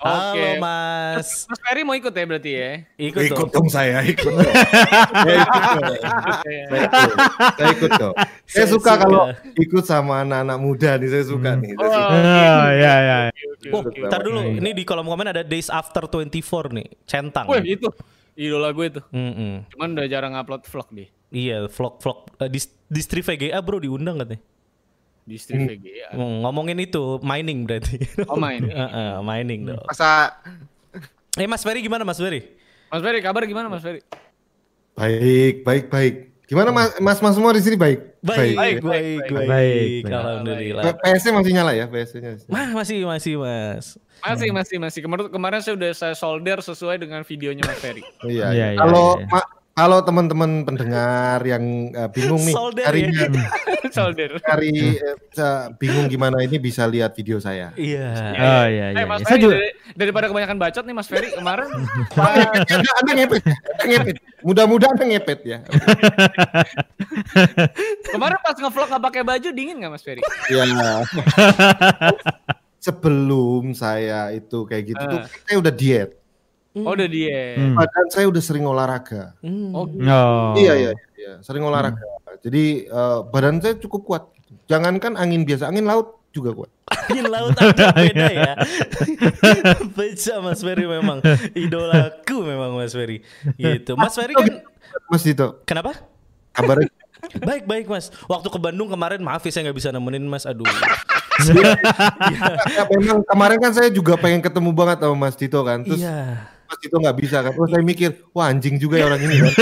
Halo Oke. Mas. Mas Ferry mau ikut ya berarti ya? Ikut, Ikut dong. dong saya, ikut dong. Saya ikut dong. Iya. Saya ikut. Saya ikut dong. Saya Saya suka suka. kalau ikut sama anak-anak muda nih, saya suka nih. Saya suka. Oh, ya ya. Oh, ntar dulu. Ini di kolom komen ada Days After 24 nih. Centang. Wih itu idola gue. Mm-mm. Cuman udah jarang upload vlog deh Iya, vlog-vlog. Eh, di, distri VGA bro diundang katanya. di stream VGA. Hmm, ngomongin itu, mining berarti. Oh main. Heeh, mining dong. Masa Eh Mas Ferry gimana Mas Ferry? Mas Ferry kabar gimana Mas Ferry? Baik, baik, baik. Gimana mas, mas, mas semua di sini baik? Baik, baik, baik, baik, baik, baik, baik. Alhamdulillah. PS masih nyala ya, PS nya. Mah masih masih Mas. Masih masih masih kemarin kemarin saya udah saya solder sesuai dengan videonya Mas Ferry. Iya. Iya, iya. iya, Kalau iya. kalau teman-teman pendengar yang eh, bingung nih, Solder carinya, ya. solder. cari eh, sa- bingung gimana ini bisa lihat video saya. Iya. Oh iya Eh iya. Mas Ferry juga dari- daripada kebanyakan bacot nih Mas Ferry kemarin anda, anda ngepet, anda ngepet. Mudah-mudahan anda ngepet ya. kemarin pas ngevlog nggak pakai baju dingin nggak Mas Ferry? Iya. Sebelum saya itu kayak gitu tuh, saya udah diet. Oh udah dia. Hmm. Badan saya udah sering olahraga. Hmm. Oh Oh. Iya, iya, iya, sering olahraga. Jadi eh, badan saya cukup kuat. Jangankan angin biasa, angin laut juga kuat. Angin laut aja beda ya. Beda Mas Ferry memang. Idolaku memang Mas Ferry. Gitu. Mas Ferry kan Mas Dito, kenapa? kabarnya Baik baik Mas. Waktu ke Bandung kemarin maaf ya saya nggak bisa nemenin Mas. Aduh. ya, memang kemarin kan saya juga pengen ketemu banget sama Mas Dito kan. Terus Iya. Mas Dito nggak bisa kan. Terus saya mikir, wah anjing juga ya orang ini kan.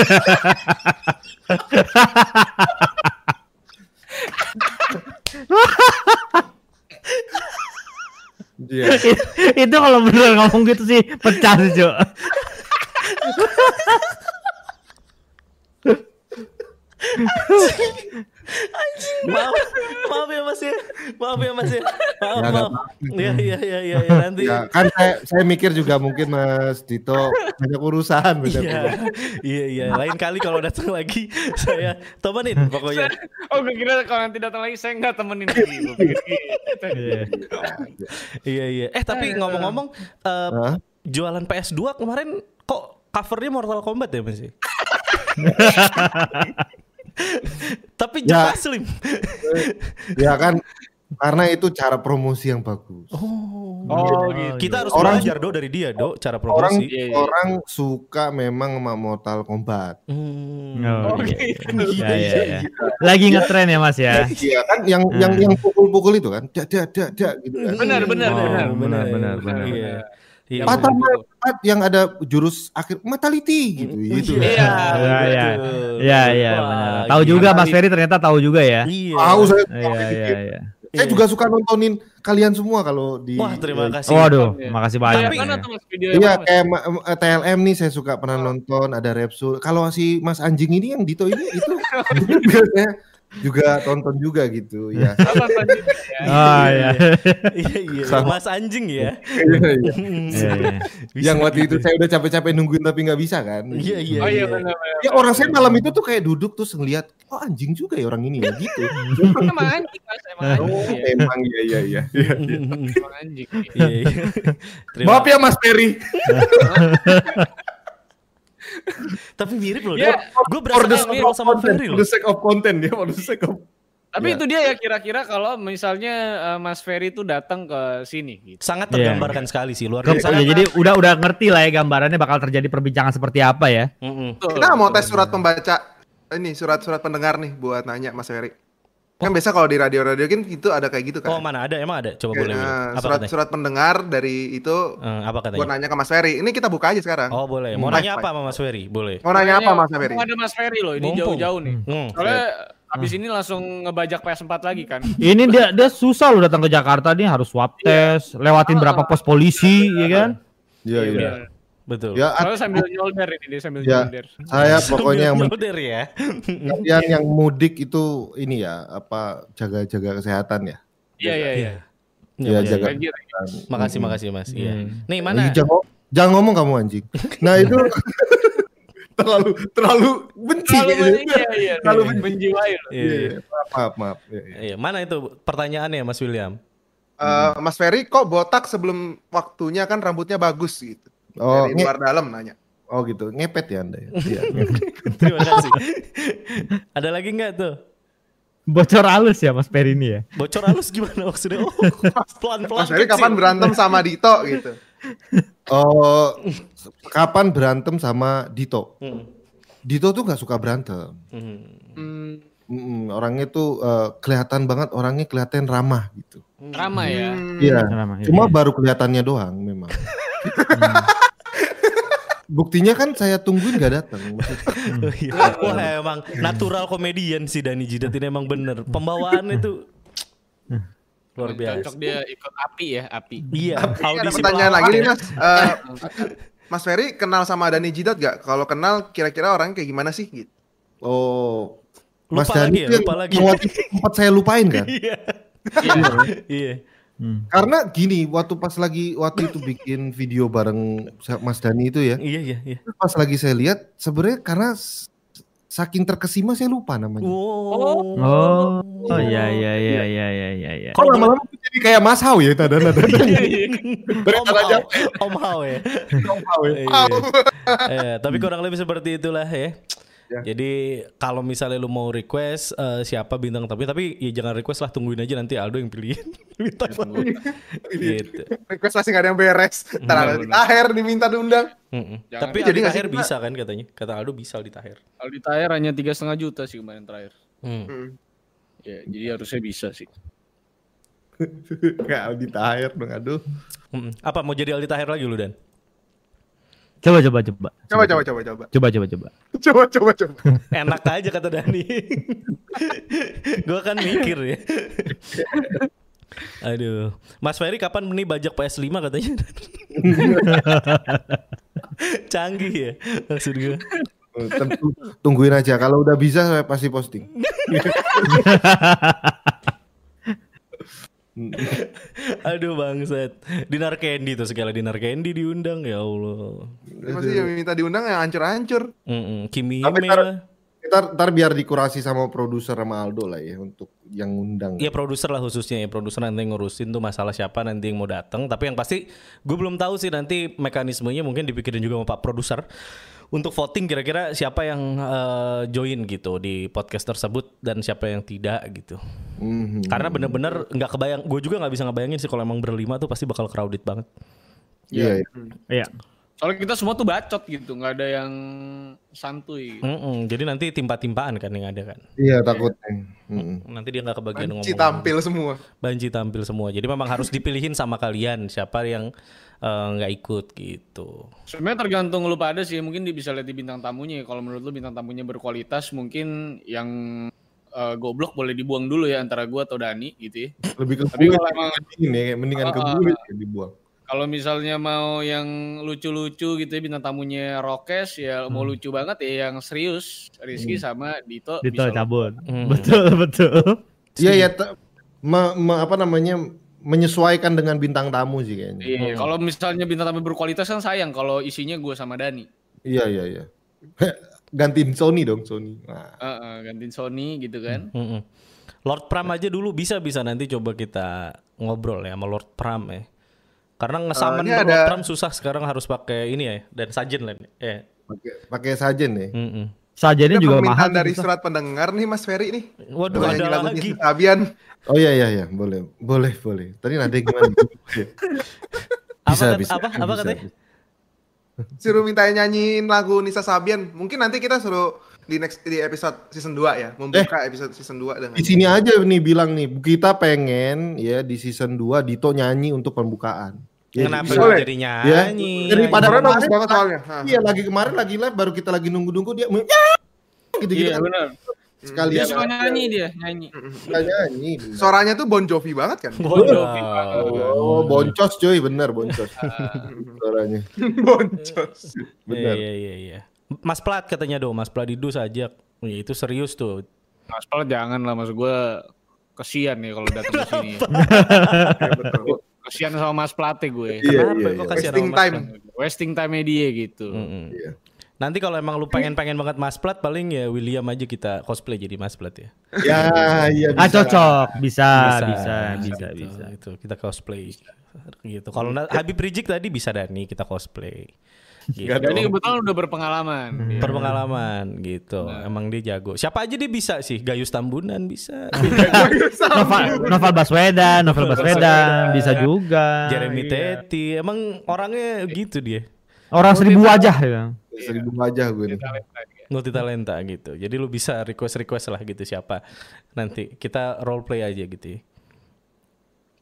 Iya. itu kalau bener ngomong gitu sih pecah sih, Cuk. maaf, maaf ya Mas ya. Maaf ya Mas ya. Maaf, Ya, nggak maaf. Iya iya iya iya ya, nanti. Ya, kan saya, saya mikir juga mungkin Mas Dito banyak urusan. banyak Iya, iya, iya. Lain kali kalau datang lagi saya temenin pokoknya. Oh gue kira kalau nanti datang lagi saya nggak temenin lagi. Gua pikir gitu. Iya. Iya, iya. Eh tapi ngomong-ngomong, eh, Hah? jualan PS2 kemarin kok covernya Mortal Kombat ya Mas? tapi Ya. Jepang Slim. Ya kan karena itu cara promosi yang bagus. Oh, Oh gitu. Kita harus Orang- belajar do dari dia do cara Orang promosi. Iya, iya. orang suka memang sama Mortal Kombat. Hmm. Oh, Oh iya. gitu. Ya, ya, ya. Lagi ngetren ya Mas ya. Iya kan yang yang yang pukul-pukul itu kan. Dak dak dak dak gitu kan. Benar benar Oh, benar. benar, benar, benar. Iya. Iya. Patah empat yang ada jurus akhir mentality gitu gitu. Iya. Iya, iya. Iya, iya. Tahu juga Mas Ferry ternyata tahu juga ya. Iya. Tahu saya. Iya, iya, iya. Saya juga suka nontonin kalian semua kalau di Wah, terima kasih. Waduh, Iya. makasih Tapi banyak. ya. tuh mas video Iya kayak TLM nih saya suka pernah nonton ada Repsul. Kalau si Mas Anjing ini yang Dito ini itu saya juga tonton juga gitu ya. Ya? Oh iya. Iya, iya. Sama. Mas anjing ya. Iya, iya. Iya, iya. Yang waktu itu saya udah capek-capek nungguin tapi nggak bisa kan. Iya, iya. Oh iya iya. benar. Ya orang saya malam itu tuh kayak duduk terus ngeliat, oh anjing juga ya orang ini ya gitu. Emang anjing mas, emang oh, emang iya iya iya. iya. Emang anjing. Iya, iya. Terima- Maaf ya Mas Ferry. Tapi mirip loh. Iya. Gue For the berasa of sama content, Ferry for loh. the sake of content ya, for the sake of. Tapi Iya. itu dia ya kira-kira kalau misalnya eh, Mas Ferry tuh datang ke sini gitu. Sangat Iya. tergambarkan sekali sih luar biasa. ya, jadi udah udah ngerti lah ya gambarannya bakal terjadi perbincangan seperti apa ya. Mm-mm. kita mau tes surat pembaca ini surat-surat pendengar nih buat nanya Mas Ferry. Kan biasa kalau di radio-radio kan itu ada kayak gitu kan. Oh mana ada emang ada coba Kayak, boleh. eh, Apa surat katanya? surat pendengar dari itu Eh, apa gue katanya? nanya ke Mas Ferry. Ini kita buka aja sekarang. Oh boleh. Mau Hmm. nanya apa sama Mas Ferry? Boleh. Mau nanya apa Mas Ferry? Mumpung ada Mas Ferry loh, ini jauh-jauh nih. Hmm. Soalnya abis ini langsung ngebajak PS4 lagi kan. Ini dia dia susah loh datang ke Jakarta nih harus swab test, lewatin berapa pos polisi, ya kan? Iya iya. Iya. Betul. Ya Soalnya sambil nyolder ini dia sambil Ya. nyolder. saya pokoknya yang Nyolder ya. kalian yang mudik itu ini ya apa jaga-jaga kesehatan ya. Iya iya iya. Iya, iya, jaga. Lagi- Makasih makasih Mas. Iya. Hmm. Nih Ih, mana? Jangan, jangan ngomong kamu anjing. Nah itu terlalu terlalu benci. Terlalu kayaknya. iya iya. Terlalu menjiwai loh. Iya, Iya, iya. iya. Maaf maaf. maaf. Iya, iya. Iya, mana itu pertanyaannya Mas William? Eh, Mas Ferry kok botak sebelum waktunya kan rambutnya bagus gitu. Oh, Dari luar dalam nanya. oh gitu. Ngepet ya Anda ya. Iya, ngepet. Terima kasih. Ada lagi nggak tuh? Bocor halus ya Mas Peri ini ya. Bocor halus gimana maksudnya? Oh, pelan-pelan. Mas Ferry kecil. kapan berantem sama Dito gitu. Oh, kapan berantem sama Dito? Hmm. Dito tuh nggak suka berantem. Hmm. Hmm, orangnya tuh eh, kelihatan banget orangnya kelihatan ramah gitu. ramah ya. Hmm. Iya. Ramah, Cuma iya. baru kelihatannya doang memang. Buktinya kan saya tungguin gak datang. Maksudnya, Oh, iya. Wah emang natural komedian sih Dani Jidat ini emang bener. Pembawaannya tuh luar biasa. Cocok dia ikut api ya, api. Iya, Ini ada pertanyaan lagi nih ya. Mas. Eh, Mas Ferry kenal sama Dani Jidat gak? Kalau kenal kira-kira orang kayak gimana sih gitu? oh, Mas Lupa lagi Dani ya, tuh yang lupa lagi. itu sempat saya lupain kan? Iya. Iya. Hmm. Karena gini, waktu pas lagi waktu itu bikin video bareng Mas Dani itu ya, Iya, iya, iya. pas lagi saya lihat sebenarnya karena saking terkesima saya lupa namanya. Oh. Oh, oh iya iya iya iya iya iya. iya. Kok lama-lama jadi kayak Mas Hau ya tadi nada Om Hao, Om Hao ya. Iya. Eh, tapi kurang lebih seperti itulah ya. Ya. Jadi kalau misalnya lu mau request eh, siapa bintang tapi tapi ya jangan request lah tungguin aja nanti Aldo yang pilihin bintang tamu. gitu. Request masih gak ada yang beres. Ntar ada di akhir diminta diundang. Tapi Jadi kita- bisa kan katanya. Kata Aldo bisa Aldi Tahir. Aldi Tahir hanya tiga setengah juta sih kemarin terakhir. Hmm. Hmm. Ya, jadi harusnya bisa sih. Kayak Aldi Tahir dong, aduh. Apa mau jadi Aldi Tahir lagi lu Dan? Coba coba coba. Coba coba coba coba. Coba coba coba. Coba coba coba. Enak aja kata Dani. Gua kan mikir ya. Aduh, Mas Ferry kapan nih bajak PS5 katanya? Canggih ya maksud gue. Tentu tungguin aja. Kalau udah bisa saya pasti posting. Aduh bangsat. Dinar Candy tuh segala Dinar Candy diundang ya Allah. Masih yang minta diundang yang hancur-hancur. Mm-mm. Kimi Tapi lah. Ntar, ntar biar dikurasi sama produser sama Aldo lah ya untuk yang undang. Iya produser lah khususnya ya produser nanti yang ngurusin tuh masalah siapa nanti yang mau datang. Tapi yang pasti gue belum tahu sih nanti mekanismenya mungkin dipikirin juga sama Pak produser untuk voting kira-kira siapa yang eh, join gitu di podcast tersebut dan siapa yang tidak gitu. Mhm. Karena bener-bener nggak kebayang, gue juga nggak bisa ngebayangin sih kalau emang berlima tuh pasti bakal crowded banget. Iya. iya. Iya. Soalnya kita semua tuh bacot gitu, nggak ada yang santuy. Mm-mm, jadi nanti timpa-timpaan kan yang ada kan. Iya takutnya. Mhm. Nanti dia nggak kebagian Banci ngomong. tampil semua. Banci tampil semua. Jadi memang harus dipilihin sama kalian siapa yang eh, nggak ikut gitu. Sebenarnya tergantung lu pada sih, mungkin dia bisa lihat di bintang tamunya. ya. Kalau menurut lu bintang tamunya berkualitas, mungkin yang eh, goblok boleh dibuang dulu ya antara gua atau Dani gitu ya. Lebih ke Tapi kalau emang mendingin ya, mendingan ke Ah, buit ya dibuang. kalau misalnya mau yang lucu-lucu gitu ya bintang tamunya Rokes ya mau lucu banget ya yang serius Rizky sama Dito, Dito bisa cabut. Hmm. Betul betul. Iya ya, te- me- me- apa namanya menyesuaikan dengan bintang tamu sih kayaknya. Iya, kalau misalnya bintang tamu berkualitas kan sayang kalau isinya gue sama Dani. Iya iya iya. Gantiin Sony dong Sony. Nah, Heeh, gantiin Sony gitu kan. Mm-mm. Lord Pram aja dulu bisa bisa nanti coba kita ngobrol ya sama Lord Pram ya. Karena ngesamen Lord ada- Pram susah sekarang harus pakai ini ya dan sajen lah. Eh. pakai pakai sajen ya. mm-mm. Sajennya Ada juga mahal. dari susah. surat pendengar nih Mas Ferry nih. Waduh Nyanyi ada lagunya lagi. Sabian. Oh iya iya iya, boleh. Boleh boleh. Tadi ada gimana? Apa Bisa, kat- bisa, apa apa bisa. katanya? Suruh minta nyanyiin lagu Nisa Sabian. Mungkin nanti kita suruh di next di episode season 2 ya, membuka episode season 2 dengan Di sini aja nih bilang nih, kita pengen ya di season 2 Dito nyanyi untuk pembukaan. Ya, Kenapa lu Boleh. jadi Ya, nyanyi? daripada Suaranya bagus kemarin, banget soalnya. Iya, lagi kemarin lagi live baru kita lagi nunggu-nunggu dia gitu gitu Iya benar. Sekali Dia suka nyanyi dia, nyanyi. nyanyi. Suaranya tuh Bon Jovi banget kan? Bodoh. Oh, boncos cuy, bener boncos. Suaranya. Boncos. Iya Bener. iya iya iya. Mas Plat katanya dong, Mas Pladidu sajak. Ya, itu serius tuh. Mas Pal jangan lah maksud gue kesian ya kalau datang ke sini. Ya, betul. Kesian sama Mas Plate gue. Iya, Kenapa iya, kok iya. kasihan Wasting sama Mas time. Plat? Wasting time dia gitu. Mm-mm. Iya. Nanti kalau emang lu pengen-pengen banget Mas Plat paling ya William aja kita cosplay jadi Mas Plat ya. Ya, iya Ah bisa. cocok, bisa, bisa, bisa, gitu, bisa. Itu kita cosplay gitu. Kalau Habib Rizik tadi bisa Dani kita cosplay. Gitu. Dan ini kebetulan udah berpengalaman. Hmm. dia. Berpengalaman gitu. Emang dia jago. Siapa aja dia bisa sih. Gayus Tambunan bisa. Novel, Novel Baswedan, Novel Baswedan, bisa juga. Jeremy Iya. Teti. Emang orangnya gitu dia. Orang seribu wajah ya. Seribu wajah gue nih. Multi talenta gitu. Jadi lu bisa request-request lah gitu siapa. Nanti kita role play aja gitu ya.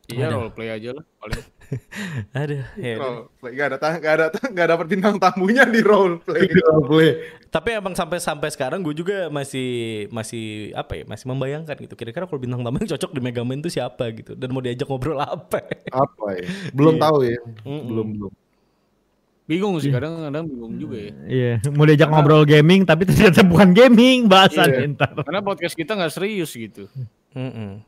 Iya role play aja lah paling. Aduh, ya. Role play. Gak ada gak ada gak dapat bintang tamunya di role play. Gue. Tapi emang sampai sampai sekarang gue juga masih masih apa ya masih membayangkan gitu. Kira-kira kalau bintang tamu yang cocok di Mega Man itu siapa gitu dan mau diajak ngobrol apa? Apa ya? Belum Iya. tahu ya. Mm-mm. Belum belum. Bingung sih kadang-kadang bingung juga ya. Iya, mau diajak ngobrol gaming tapi ternyata bukan gaming bahasan Iya. ntar. Karena podcast kita nggak serius gitu. Mm-mm.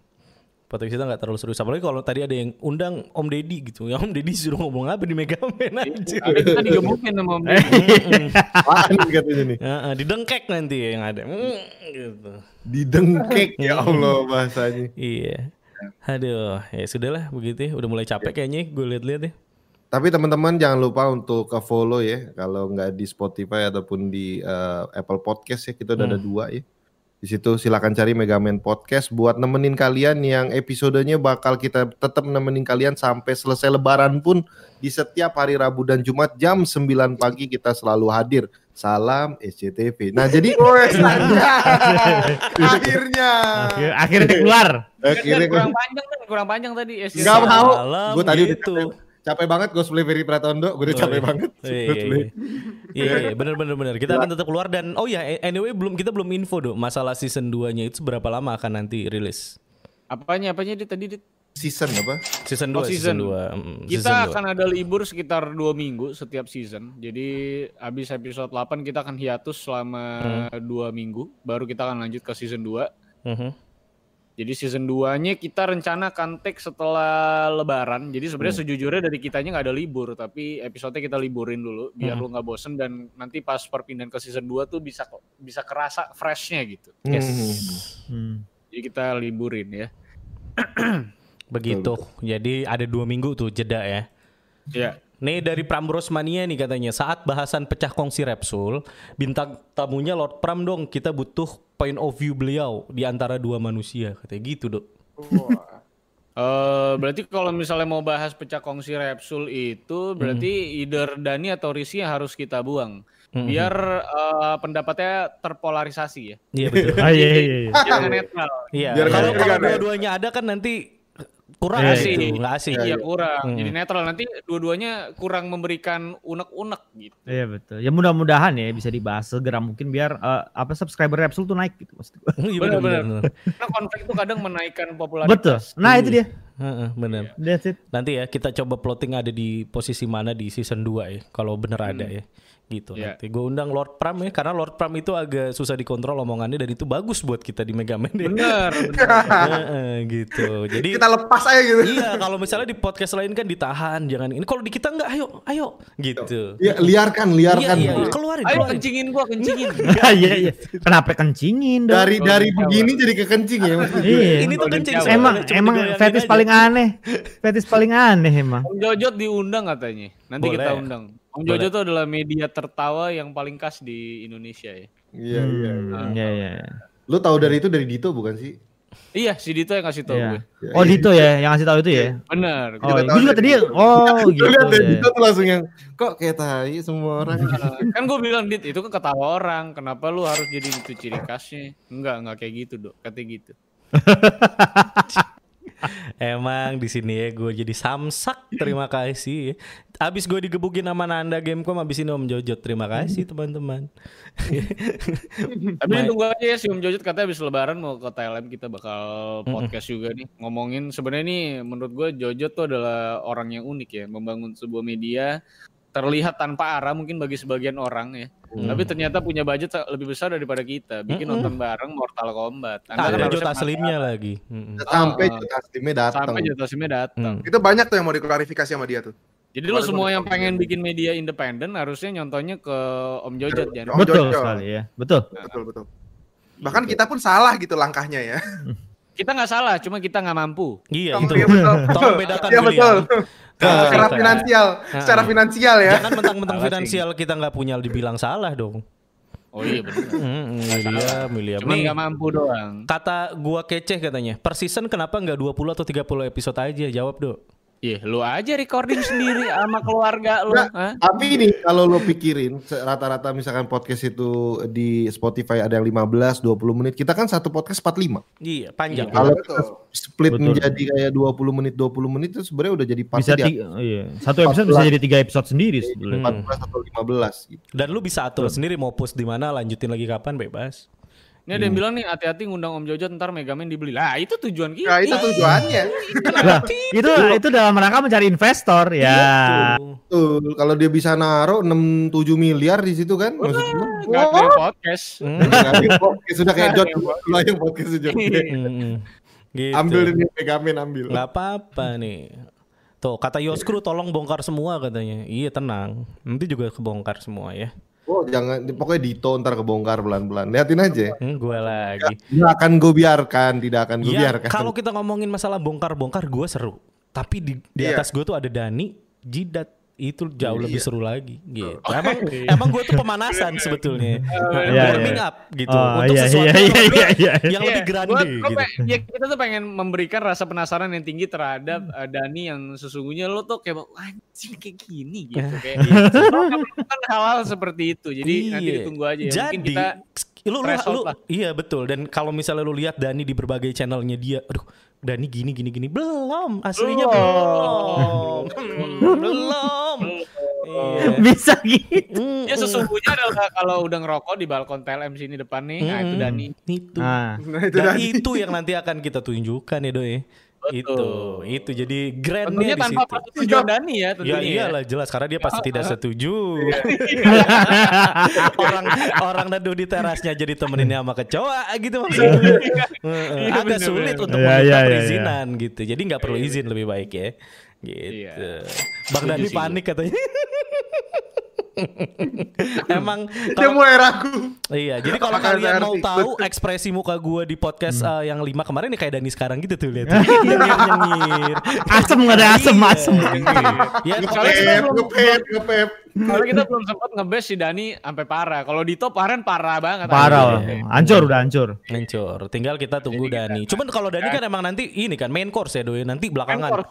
Podcast kita nggak terlalu serius. Apalagi kalau tadi ada yang undang Om Deddy gitu. Ya Om Deddy suruh ngomong apa di Mega Man aja. Kita digemukin sama Om. Deddy. Apaan katanya nih? Heeh, didengkek nanti yang ada. Mm, gitu. Didengkek ya Allah bahasanya. Iya. Aduh, ya sudahlah begitu ya. Udah mulai capek kayaknya gue lihat-lihat ya. Tapi teman-teman jangan lupa untuk ke follow ya. Kalau nggak di Spotify ataupun di eh, Apple Podcast ya kita udah ada dua ya. Di situ silakan cari Megaman Podcast buat nemenin kalian yang episodenya bakal kita tetap nemenin kalian sampai selesai lebaran pun di setiap hari Rabu dan Jumat jam 9 pagi kita selalu hadir. Salam SCTV. Nah, jadi akhirnya. Akhir, akhirnya keluar. akhirnya kurang panjang kan, kurang panjang tadi. ya. Nggak mau. Gue tadi udah gitu. Capek, banget cosplay Ferry Pratondo. Gue udah capek banget. Iya, iya, iya. Iya, iya, bener bener bener. Kita akan tetap keluar dan oh ya, anyway belum kita belum info dong masalah season 2-nya itu berapa lama akan nanti rilis. Apanya apanya dia tadi Dit? Season apa? Season 2, Oh, season season. 2. Kita akan ada libur sekitar dua minggu setiap season. Jadi habis episode 8 kita akan hiatus selama dua minggu. Baru kita akan lanjut ke season 2. Mhm. Jadi season 2-nya kita rencana akan take setelah lebaran. Jadi sebenarnya sejujurnya dari kitanya nggak ada libur, tapi episodenya kita liburin dulu biar lu nggak bosen dan nanti pas perpindahan ke season 2 tuh bisa bisa kerasa freshnya gitu. Yes. Hmm. Jadi kita liburin ya. Begitu. Jadi ada dua minggu tuh jeda ya. Ya. Nih dari Prambros Mania nih katanya saat bahasan pecah kongsi Repsul bintang tamunya Lord Pram dong kita butuh point of view beliau di antara dua manusia katanya gitu dok. Eh berarti kalau misalnya mau bahas pecah kongsi Repsul itu berarti either Dani atau Risi harus kita buang. Biar eh, pendapatnya terpolarisasi ya. Iya betul. Ah iya iya iya. Jangan netral. Iya. Kalau dua-duanya ada kan nanti kurang Iya, asik tuh, nggak asik. Iya kurang. Jadi netral nanti dua-duanya kurang memberikan unek-unek gitu. Iya betul. Ya mudah-mudahan ya bisa dibahas segera mungkin biar eh, apa subscriber Repsul tuh naik gitu maksud. Iya Benar, benar benar. benar. Karena konflik itu kadang menaikkan popularitas. Betul. Nah itu dia. Heeh, benar. That's it. Nanti ya kita coba plotting ada di posisi mana di season 2 ya kalau bener ada ya. Gitu Iya. nanti gue undang Lord Pram ya karena Lord Pram itu agak susah dikontrol omongannya dan itu bagus buat kita di Mega Man ya. Bener, bener. Heeh, gitu. Jadi Kita lepas aja gitu. Iya, kalau misalnya di podcast lain kan ditahan, jangan ini. Kalau di kita enggak, ayo, ayo, gitu. Ya, liarkan, Iya, liarkan. iya, iya, keluarin, Ayo keluarin. kencingin gua, kencingin. Iya iya. Kenapa kencingin dong? Dari dari begini jadi kekencing ya. Iya. Ini tuh kencing. Emang emang fetis paling aneh. Fetis paling aneh emang. Jojot diundang katanya. Nanti Boleh. kita undang. Om Boleh. Jojo tuh adalah media tertawa yang paling khas di Indonesia ya. Iya, iya. Hmm, Iya iya. iya. Lu tahu dari itu dari Dito bukan sih? Iya, si Dito yang kasih tahu Iya. gue. Oh Dito ya yang ngasih tahu itu ya. Bener. Oh, tahu gue juga tadi oh Gue gitu. lihat ya. Dito tuh langsung yang kok kayak tai semua orang. kan gue bilang dit itu kan ketawa orang kenapa lu harus jadi itu ciri khasnya enggak enggak kayak gitu dok katanya gitu Emang di sini ya gue jadi samsak. Terima kasih. Abis gue digebukin sama Nanda Gamecom abis ini Om Jojot. Terima kasih teman-teman. tapi tunggu aja ya si Om Jojot katanya habis lebaran mau ke TLM kita bakal podcast juga nih ngomongin sebenarnya nih menurut gue Jojot tuh adalah orang yang unik ya membangun sebuah media terlihat tanpa arah mungkin bagi sebagian orang ya tapi ternyata punya budget lebih besar daripada kita bikin Mm-mm. nonton bareng Mortal Kombat Anda kan Ada harusnya Jota Slimnya lagi. Mm-mm. Sampai Ah. Jota Slimnya datang. sampai Jota Slimnya datang Hmm. Itu banyak tuh yang mau diklarifikasi sama dia tuh. Jadi lo semua yang pengen bikin media independen harusnya nyontohnya ke Om Jojot jangan. Om Betul Jojo. sekali ya. Betul. Betul betul. Bahkan kita pun salah gitu langkahnya ya. Kita nggak salah, cuma kita nggak mampu. Iya Iya, itu. betul. Tolong bedakan Iya William. betul. Kalau Secara kita- finansial, secara finansial ya. Jangan mentang-mentang finansial kita nggak punya dibilang salah dong. Oh iya benar. Mm, William, William. Cuma nggak mampu doang. kata gua keceh katanya. Per season kenapa nggak 20 atau 30 episode aja? Jawab, Dok. Iya, lu aja recording sendiri sama keluarga lu. Hah? Tapi ini kalau lo pikirin rata-rata misalkan podcast itu di Spotify ada yang 15 20 menit, kita kan satu podcast 45. Iya, panjang. Kalau kita split Betul. menjadi kayak 20 menit 20 menit itu sebenarnya udah jadi pasti Bisa tiga, iya. Satu episode bisa jadi tiga episode sendiri sebetulnya. 14 atau 15 gitu. Dan lu bisa atur sendiri mau post di mana, lanjutin lagi kapan bebas. Ini ada yang bilang nih hati-hati ngundang Om Jojot ntar Megaman dibeli. Lah, itu tujuan kita. Nah, itu tujuannya. Lah, itu itu dalam rangka mencari investor ya. Tuh. Tuh, kalau dia bisa naruh 6 7 miliar di situ kan maksud gua. Nggak ada yang podcast. Hmm. Ada podcast, sudah kayak Jod lu yang podcast Jod. Mm-mm. Gitu. Ambil ini Megamin ambil. Nggak apa-apa nih. Tuh, kata Yoskru tolong bongkar semua katanya. Iya, tenang. Nanti juga kebongkar semua ya. Oh, jangan pokoknya Dito ntar kebongkar pelan-pelan. Liatin aja. Hmm, gue lagi. Tidak akan gue biarkan, tidak akan gue Ya, biarkan. kalau kita ngomongin masalah bongkar-bongkar gue seru. Tapi di, di Iya. atas gue tuh ada Dani, Jidat. Itu jauh Iya. lebih seru lagi gitu. Emang emang gue tuh pemanasan sebetulnya. Iya, warming iya. up gitu. Oh, Untuk iya, sesuatu iya, yang iya, lebih- iya, iya. yang lebih Iya, grande gua- gua gitu. ya, kita tuh pengen memberikan rasa penasaran yang tinggi terhadap eh, Dani yang sesungguhnya lo tuh kayak anjing kayak gini gitu kayak gitu. Melakukan hal-hal seperti itu. Jadi nanti Iya. ditunggu aja ya. Mungkin Jadi kita lu, lu, lu- lah. iya betul dan kalau misalnya lu lihat Dani di berbagai channelnya dia, aduh Dani gini gini gini. Belum aslinya belum. Hmm, belum. Iya. Bisa gitu. Ya sesungguhnya adalah kalau udah ngerokok di balkon TLM sini depan nih, nah itu Dani. itu. Nah, Nah, itu dan Dani. itu yang nanti akan kita tunjukkan ya doi itu itu jadi grandnya Tentunya di tanpa persetujuan Dani ya Ya tentunya. ya. iyalah jelas karena dia pasti tidak setuju. orang orang neduh di terasnya jadi temeninnya sama kecoa gitu maksudnya. Heeh, Iya, Agak bener, sulit bener. untuk Iya, meminta iya, iya, perizinan gitu. Jadi nggak perlu izin lebih baik ya. Gitu. Iya. Bang Dani panik katanya. Emang Dia kalau mulai ragu. Iya, jadi kalau kalian mau tahu ekspresi muka gua di podcast eh, yang lima kemarin nih kayak Dani sekarang gitu tuh lihat. Nyengir-nyengir. asem nggak ada asem, Iya. asem. Ya, Soalnya kita Ngepep, belum ngepep. Soalnya kita belum sempat ngebes si Dani sampai parah. Kalau Dito Paren parah banget. Parah, Iya. hancur udah hancur. Hancur. Tinggal kita tunggu Dani. Cuman kalau Dani kan emang nanti ini kan main course ya doi. Nanti belakangan.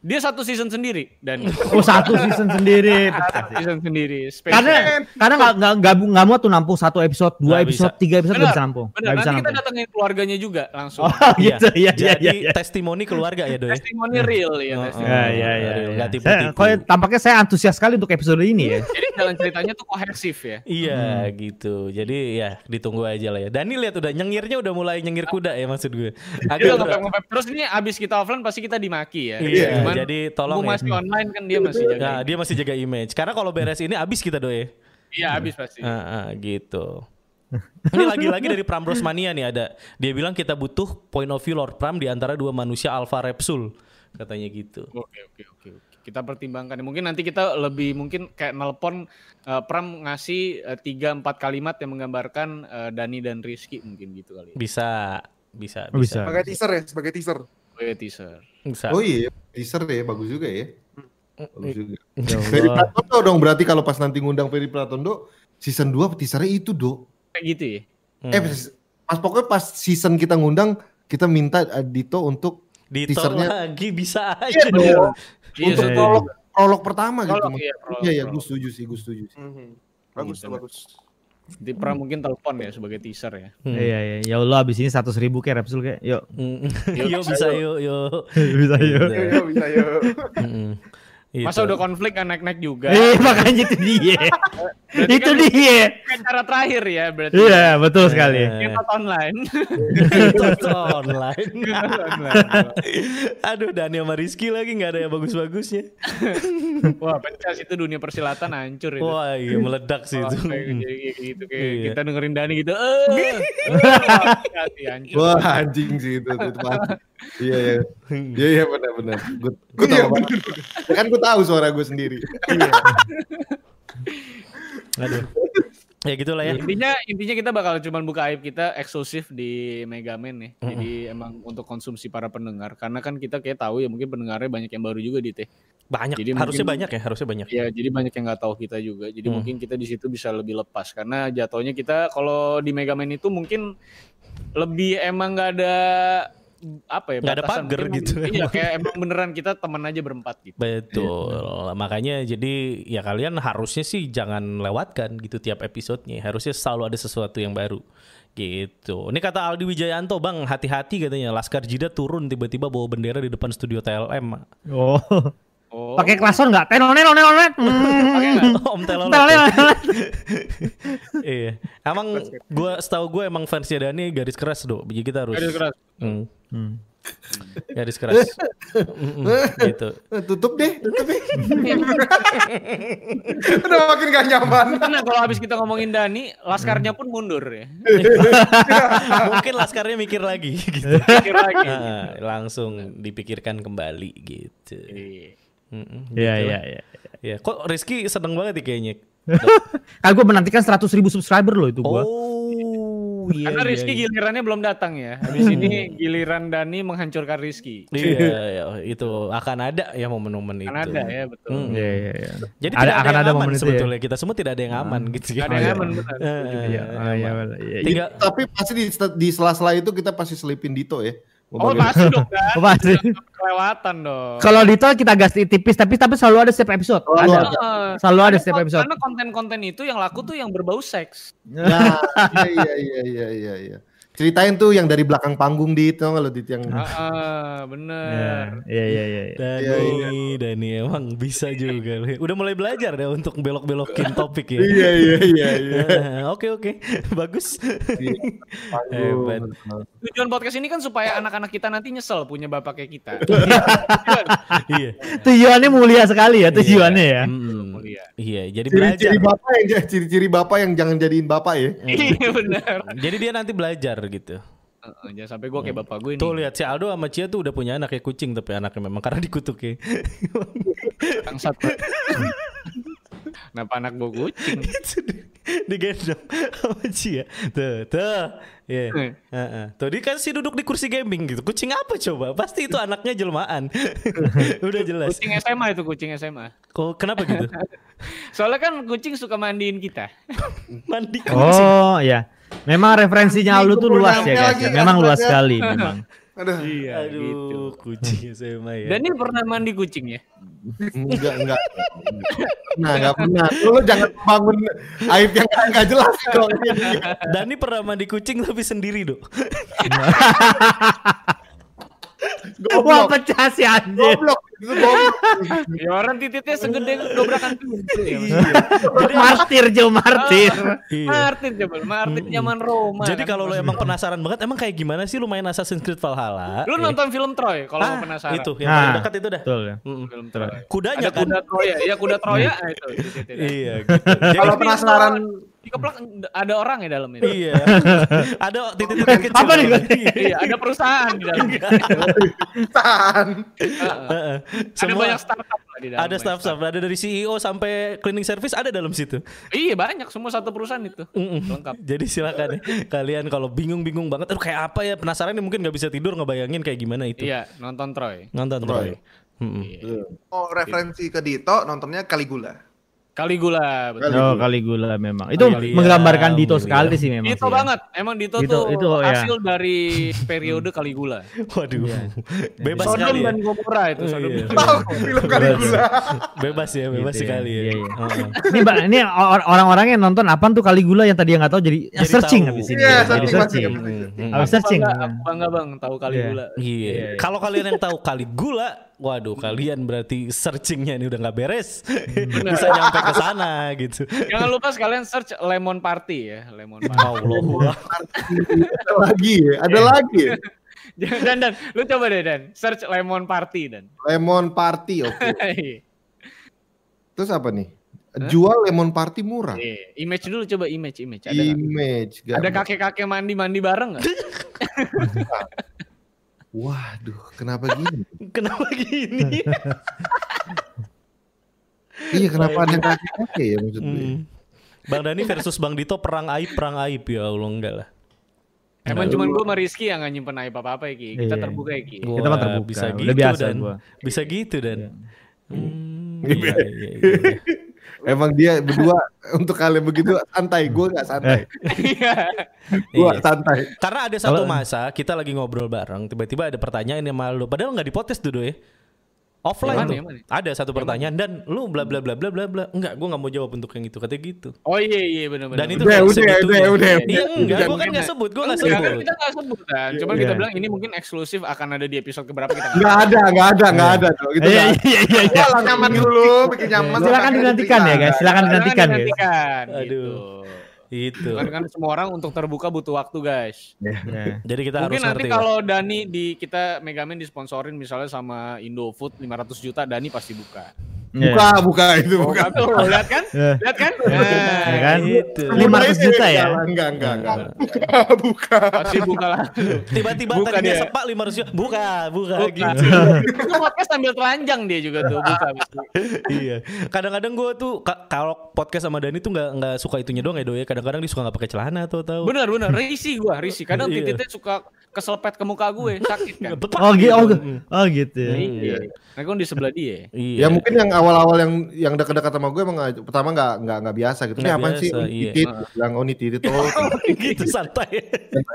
Dia satu season sendiri Dani. Oh satu season sendiri. Satu season sendiri. Spesial. Karena karena nggak nggak nggak nggak mau tuh nampung satu episode, dua Nggak episode, tiga episode nggak Benar, bisa nampung. Benar, bisa nanti kita nampung. datengin keluarganya juga langsung. Oh gitu, iya iya Jadi iya. iya. testimoni keluarga ya doi. Testimoni real ya. Oh, testimoni. Ya, ya, ya, Real, ya. nggak Saya, tipu-tipu. kok tampaknya saya antusias sekali untuk episode ini ya. Jadi jalan ceritanya tuh kohesif ya. Iya gitu. Jadi ya ditunggu aja lah ya. Dani lihat udah nyengirnya udah mulai nyengir kuda ya maksud gue. Agak terus ini abis kita offline pasti kita dimaki ya. Iya, Cuman jadi tolong ya. masih online kan dia masih jaga. Nah, dia masih jaga image. Karena kalau beres ini abis kita doi. Iya abis pasti. Ah, ah, gitu. Ini lagi-lagi dari Prambros Mania nih ada. Dia bilang kita butuh point of view Lord Pram di antara dua manusia Alpha Repsul. Katanya gitu. Oke oke oke oke. Kita pertimbangkan. Mungkin nanti kita lebih mungkin kayak nelpon eh, Pram ngasih eh, tiga empat kalimat yang menggambarkan eh, Dani dan Rizky mungkin gitu kali. Ya. Bisa, bisa, Oh, bisa. bisa. Sebagai teaser ya, sebagai teaser. Sebagai teaser. bisa. Oh iya, teaser ya, bagus juga ya. Bagus juga. Ya Ferry Allah. Pratondo dong berarti kalau pas nanti ngundang Ferry Pratondo season 2 teasernya itu, Do. Kayak gitu ya. Hmm. Eh pas, pas pokoknya pas season kita ngundang kita minta uh, Dito untuk Di Teasernya- lagi bisa Iya aja. dong. Iya, untuk iya, prolog prolog pertama gitu. Prolog, Mas. iya, prolog, Iya, iya, gue setuju sih, gue setuju sih. Mhm. Bagus tuh, Gitu. bagus. Di pra mungkin telepon ya sebagai teaser ya. Hmm. Iya iya. Ya Allah abis ini seratus ribu kayak Repsul kayak. Yuk. Mm. Yuk bisa yuk yuk. Bisa yuk. Yuk, yuk, bisa yuk. Mm-mm. Masa Itu. udah konflik kan naik-naik juga. Eh makanya itu dia. Berarti itu kan dia. cara terakhir ya berarti. Iya betul sekali. Kita online. Online. Online. Aduh Dani sama Rizky lagi nggak ada yang bagus-bagusnya. Wah, pecah itu dunia persilatan hancur itu. Wah iya meledak sih itu. kayak gitu, kayak gitu Iya. kita dengerin Dani gitu. Eh. Wah, hati hancur. Wah anjing sih itu, itu pasti. Iya iya. Iya iya benar benar. Gue Iya, tahu. banget. Ya kan gue tahu suara gue sendiri. Aduh. Ya gitulah ya. Intinya intinya kita bakal cuman buka aib kita eksklusif di Megaman nih. Jadi emang untuk konsumsi para pendengar karena kan kita kayak tahu ya mungkin pendengarnya banyak yang baru juga di teh. Banyak. Jadi harusnya mungkin- banyak ya, harusnya banyak. Ya, jadi banyak yang nggak tahu kita juga. Jadi Hmm. mungkin kita di situ bisa lebih lepas karena jatuhnya kita kalau di Megaman itu mungkin lebih emang nggak ada apa ya Nggak ada pagar gitu. Iya, kayak emang beneran kita teman aja berempat gitu. Betul. Makanya jadi ya kalian harusnya sih jangan lewatkan gitu tiap episodenya. Harusnya selalu ada sesuatu yang baru. Gitu. Ini kata Aldi Wijayanto, Bang, hati-hati katanya. Laskar Jida turun tiba-tiba bawa bendera di depan studio TLM. Oh. Oh. Pakai klason nggak? Telonet. Pakai nggak? Om. Telonet, telonet. iya. Emang gua setahu gue emang fansnya Dani garis keras, Do. Jadi kita harus Garis keras. Hmm, Hmm. garis keras. Gitu. Tutup deh, tutup deh. Udah makin gak nyaman. Nah kalau habis kita ngomongin Dani, laskarnya pun mundur ya. Mungkin Laskarnya mikir lagi gitu. Pikir lagi. Ah, langsung dipikirkan kembali gitu. Iya. Iya gitu iya iya. Ya, kok Rizky seneng banget nih kayaknya. Kan gue menantikan seratus ribu subscriber loh itu gue. Oh, iya. Karena iya, Rizky iya. gilirannya belum datang ya. Habis ini giliran Dani menghancurkan Rizky. Iya, iya, itu akan ada ya momen-momen itu. Kan ada ya betul. Hmm. Iya iya iya. Jadi Ada- tidak akan ada, yang ada aman momen itu ya. sebetulnya. Kita semua tidak ada yang aman gitu. Gak ada yang iya. aman benar. Eh, Iya, ah, iya, iya, iya. Tapi pasti di, di sela-sela itu kita pasti selipin Dito ya. Oh bagaimana? pasti dong. Oh, pasti. Kelewatan dong. Kalau di tol kita gas tipis tapi tapi selalu ada setiap episode. Selalu ada. Heeh. Selalu ada setiap episode. Karena konten-konten itu yang laku tuh yang berbau seks. Nah, iya iya iya iya iya. Ceritain tuh yang dari belakang panggung di itu nggak lo di yang Heeh, Iya bener. iya iya. iya. Dani, Iya, Dani emang bisa juga. Udah mulai belajar deh untuk belok-belokin topik ya. Iya iya iya iya. Oke oke, bagus. Panggung. Tujuan podcast ini kan supaya anak-anak kita nanti nyesel punya bapak kayak kita. Iya. Tujuannya mulia sekali ya tujuannya ya. Mulia. Iya, jadi belajar. Ciri-ciri bapak yang ciri-ciri bapak yang jangan jadiin bapak ya. Iya benar. Jadi dia nanti belajar gitu. Heeh, Jangan sampai gue kayak bapak gue ini. Tuh lihat si Aldo sama Cia tuh udah punya anak kayak kucing tapi anaknya memang karena dikutuk ya. Bangsat. Kenapa anak gue kucing? Digendong sama Cia. Tuh, tuh. Iya. Hmm. Heeh. Tuh dia kan si duduk di kursi gaming gitu. Kucing apa coba? Pasti itu anaknya jelmaan. udah jelas. Kucing SMA itu kucing SMA. Kok kenapa gitu? Soalnya kan kucing suka mandiin kita. Mandi kucing. Oh ya. Memang referensinya lu tuh luas ya guys. Lagi ya. Memang luas sekali memang. Aduh. Iya gitu. Aduh, kucing SMA ya. Dan ini pernah mandi kucing ya? Enggak enggak. Nah enggak pernah. Lu, lu jangan bangun aib yang enggak jelas dong. Dani pernah mandi kucing tapi sendiri dong. Wah pecah si anjir. Goblok. Itu goblok. Ya orang tititnya segede dobrakan pintu ya. Mas. martir Jo martir. Iya. Martin coba, Martin zaman Roma. Jadi kan. kalau lo emang penasaran banget, emang kayak gimana sih lu main Assassin's Creed Valhalla? lu Eh, nonton film Troy kalau ah, mau penasaran. Itu yang Nah. paling dekat itu dah. Betul ya. Film Troy. Kudanya Ada kan. kuda Troya, ya kuda Troya nah, itu. tititnya. Iya gitu. Jadi Kalau penasaran Dikeplak ada orang ya dalam itu. iya. Ada titik-titik kecil. Apa nih? Iya, ada perusahaan di dalam. Heeh. ada Semua banyak startup lah di dalam. ada staff-staff, ada dari CEO sampai cleaning service ada dalam situ. Iya, banyak semua satu perusahaan itu. Lengkap. Jadi silakan ya. Kalian kalau bingung-bingung banget, aduh kayak apa ya penasaran nih mungkin nggak bisa tidur ngebayangin kayak gimana itu. Iya, nonton Troy. Nonton Troy. Iya. Oh referensi ke Dito nontonnya Caligula. Caligula, betul. Oh, Caligula memang. Itu Caligula, menggambarkan Dito Caligula. sekali sih memang. Dito sih ya. banget. Emang Dito, Dito- tuh itu, ya. hasil dari periode Caligula. Waduh. Bebas Sodom sekali ya. dan Gomora itu Oh, Sodom. iya. dan Tahu film Caligula. Bebas ya, bebas Gitu ya. sekali ya. Iya, iya. Heeh. Ini Mbak, ini or- orang-orang yang nonton apaan tuh Caligula yang tadi nggak tahu jadi, Jadi searching tahu. habis ini. Iya, ya. Jadi searching. Habis searching. Bangga, bang tahu Caligula. Iya. Iya, iya. Kalau kalian yang tahu Caligula, waduh kalian berarti searchingnya ini udah nggak beres. Bisa nyampe ke sana gitu. Jangan lupa sekalian search Lemon Party ya, Lemon Party. Allah. Ada lagi ya, ada lagi. ya? Jangan dan dan lu coba deh dan search Lemon Party dan. Lemon Party, oke. Terus apa nih? Jual lemon party murah. Iya, image dulu coba image image ada? Image. ada kakek-kakek mandi-mandi bareng nggak? Waduh, kenapa gini? Kenapa gini? iya, kenapa ada yang kakek-kakek ya maksud gue? Hmm. Bang Dani versus Bang Dito perang aib perang aib ya Allah enggak lah. Emang cuma gue sama Rizky yang nggak nyimpen aib apa-apa ya Ki. Kita Iya. terbuka ya Ki. Kita mah terbuka, Bisa udah gitu biasa dan gua. bisa gitu dan. Hmm, Iya. iya, iya, iya. Emang dia berdua untuk kalian begitu santai, gue nggak santai. Iya. Gue Iya. santai. Karena ada satu masa kita lagi ngobrol bareng, tiba-tiba ada pertanyaan yang malu. Padahal nggak dipotes tuh do ya. Offline mana, tuh. mana? Ada satu pertanyaan dan lu bla bla bla bla bla bla. Enggak, gua nggak mau jawab untuk yang itu katanya gitu. Oh iya iya benar-benar. Dan itu Udah, kayak udah, segitunya. udah, udah. Iya enggak, Udah, gua kan udah. nggak sebut, gua nggak Enggak, kan sebut. kita nggak sebut kan. Cuman Iya. kita bilang ini mungkin eksklusif akan ada di episode keberapa kita nggak Nggak ada, nggak ada, nggak ada. Tuh. Itu Iya, ada. iya, iya, iya. Wah, nyaman dulu, bikin nyaman. Silakan Pakai dinantikan ya, guys. Silakan dinantikan, guys. dinantikan. Aduh. Gitu. Itu. Kan, kan semua orang untuk terbuka butuh waktu guys. Ya. Jadi kita Mungkin harus nanti ngerti. ya. kalau Dani di kita Megaman disponsorin misalnya sama Indofood 500 juta, Dani pasti buka. Buka, buka itu Oh, buka. tuh, lihat kan? Ya. Lihat kan? Ya Nah, kan? Itu. 500 juta ya? Enggak, enggak, enggak. Buka. pasti buka lah. Tiba-tiba tadinya dia. sepak 500 juta. Buka, buka, Buka. gitu. Itu podcast sambil telanjang dia juga tuh buka. pasti. iya. Kadang-kadang gue tuh ka- kalau podcast sama Dani tuh nggak nggak suka itunya doang ya do ya. Kadang-kadang dia suka nggak pakai celana tuh tahu. Bener bener, risi gua, risi. Kadang Iya. titiknya suka keselpet ke muka gue, sakit kan. Oh, gitu. Oh, oh gitu. ya. Iya. Nah, kan di sebelah dia. Iya. Ya mungkin yang awal-awal yang yang dekat-dekat sama gue emang pertama nggak nggak nggak biasa gitu. Ini apa sih? iya. Titit, bilang oh titit oh. gitu santai.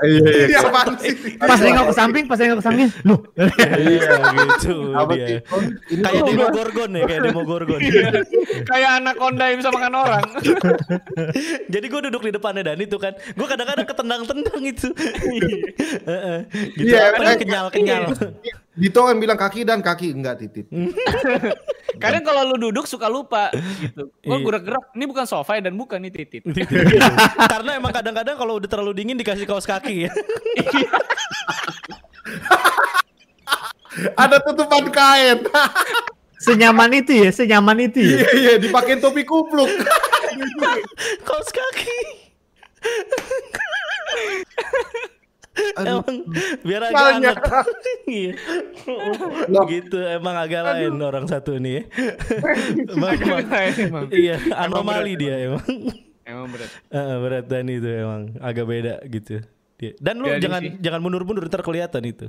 Iya, iya. Ini apaan sih? Pas nengok ke samping, pas nengok ke samping, loh. Iya gitu dia. Oh, ini Kayak oh, demo gorgon ya, kayak demo gorgon. Kayak anak konda yang bisa makan orang. Jadi gue duduk di depannya Dani tuh kan, gue kadang-kadang ketendang-tendang itu. Gitu Iya, apa eh, kenyal-kenyal. Dito kan bilang kaki dan kaki enggak titit. Kadang kalau lu duduk suka lupa gitu. Gua Iya. gerak-gerak, ini bukan sofa dan bukan ini titit. Karena emang kadang-kadang kalau udah terlalu dingin dikasih kaos kaki ya. Ada tutupan kain. Senyaman itu ya, senyaman itu ya. Iya, iya, dipakein topi kupluk. kaos kaki. Emang biar agak anget. Iya. gitu emang agak lain orang satu nih ya. emang, emang- emang, iya anomali dia emang. emang berat. Eh, berat Dani itu emang agak beda gitu. Dia. Dan lu Jadi jangan sih. jangan mundur-mundur ntar kelihatan itu.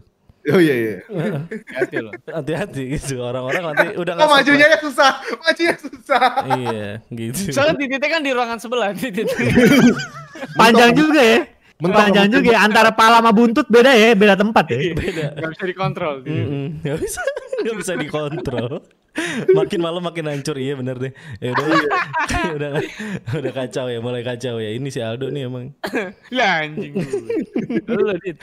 Oh iya iya. Hati loh. Hati-hati gitu orang-orang nanti udah Oh, nggak majunya sabar. ya susah. Majunya susah. Iya, gitu. Soalnya titiknya kan di ruangan sebelah titit. Panjang juga ya. Panjang juga ya. Antara pala sama buntut beda ya, beda tempat ya. beda. Gak bisa dikontrol. Mm-mm. Nggak bisa, nggak bisa dikontrol. Makin malam makin hancur iya bener deh. Ya udah, udah, udah kacau ya, mulai kacau ya. Ini si Aldo nih emang. Ya anjing. Lu dit.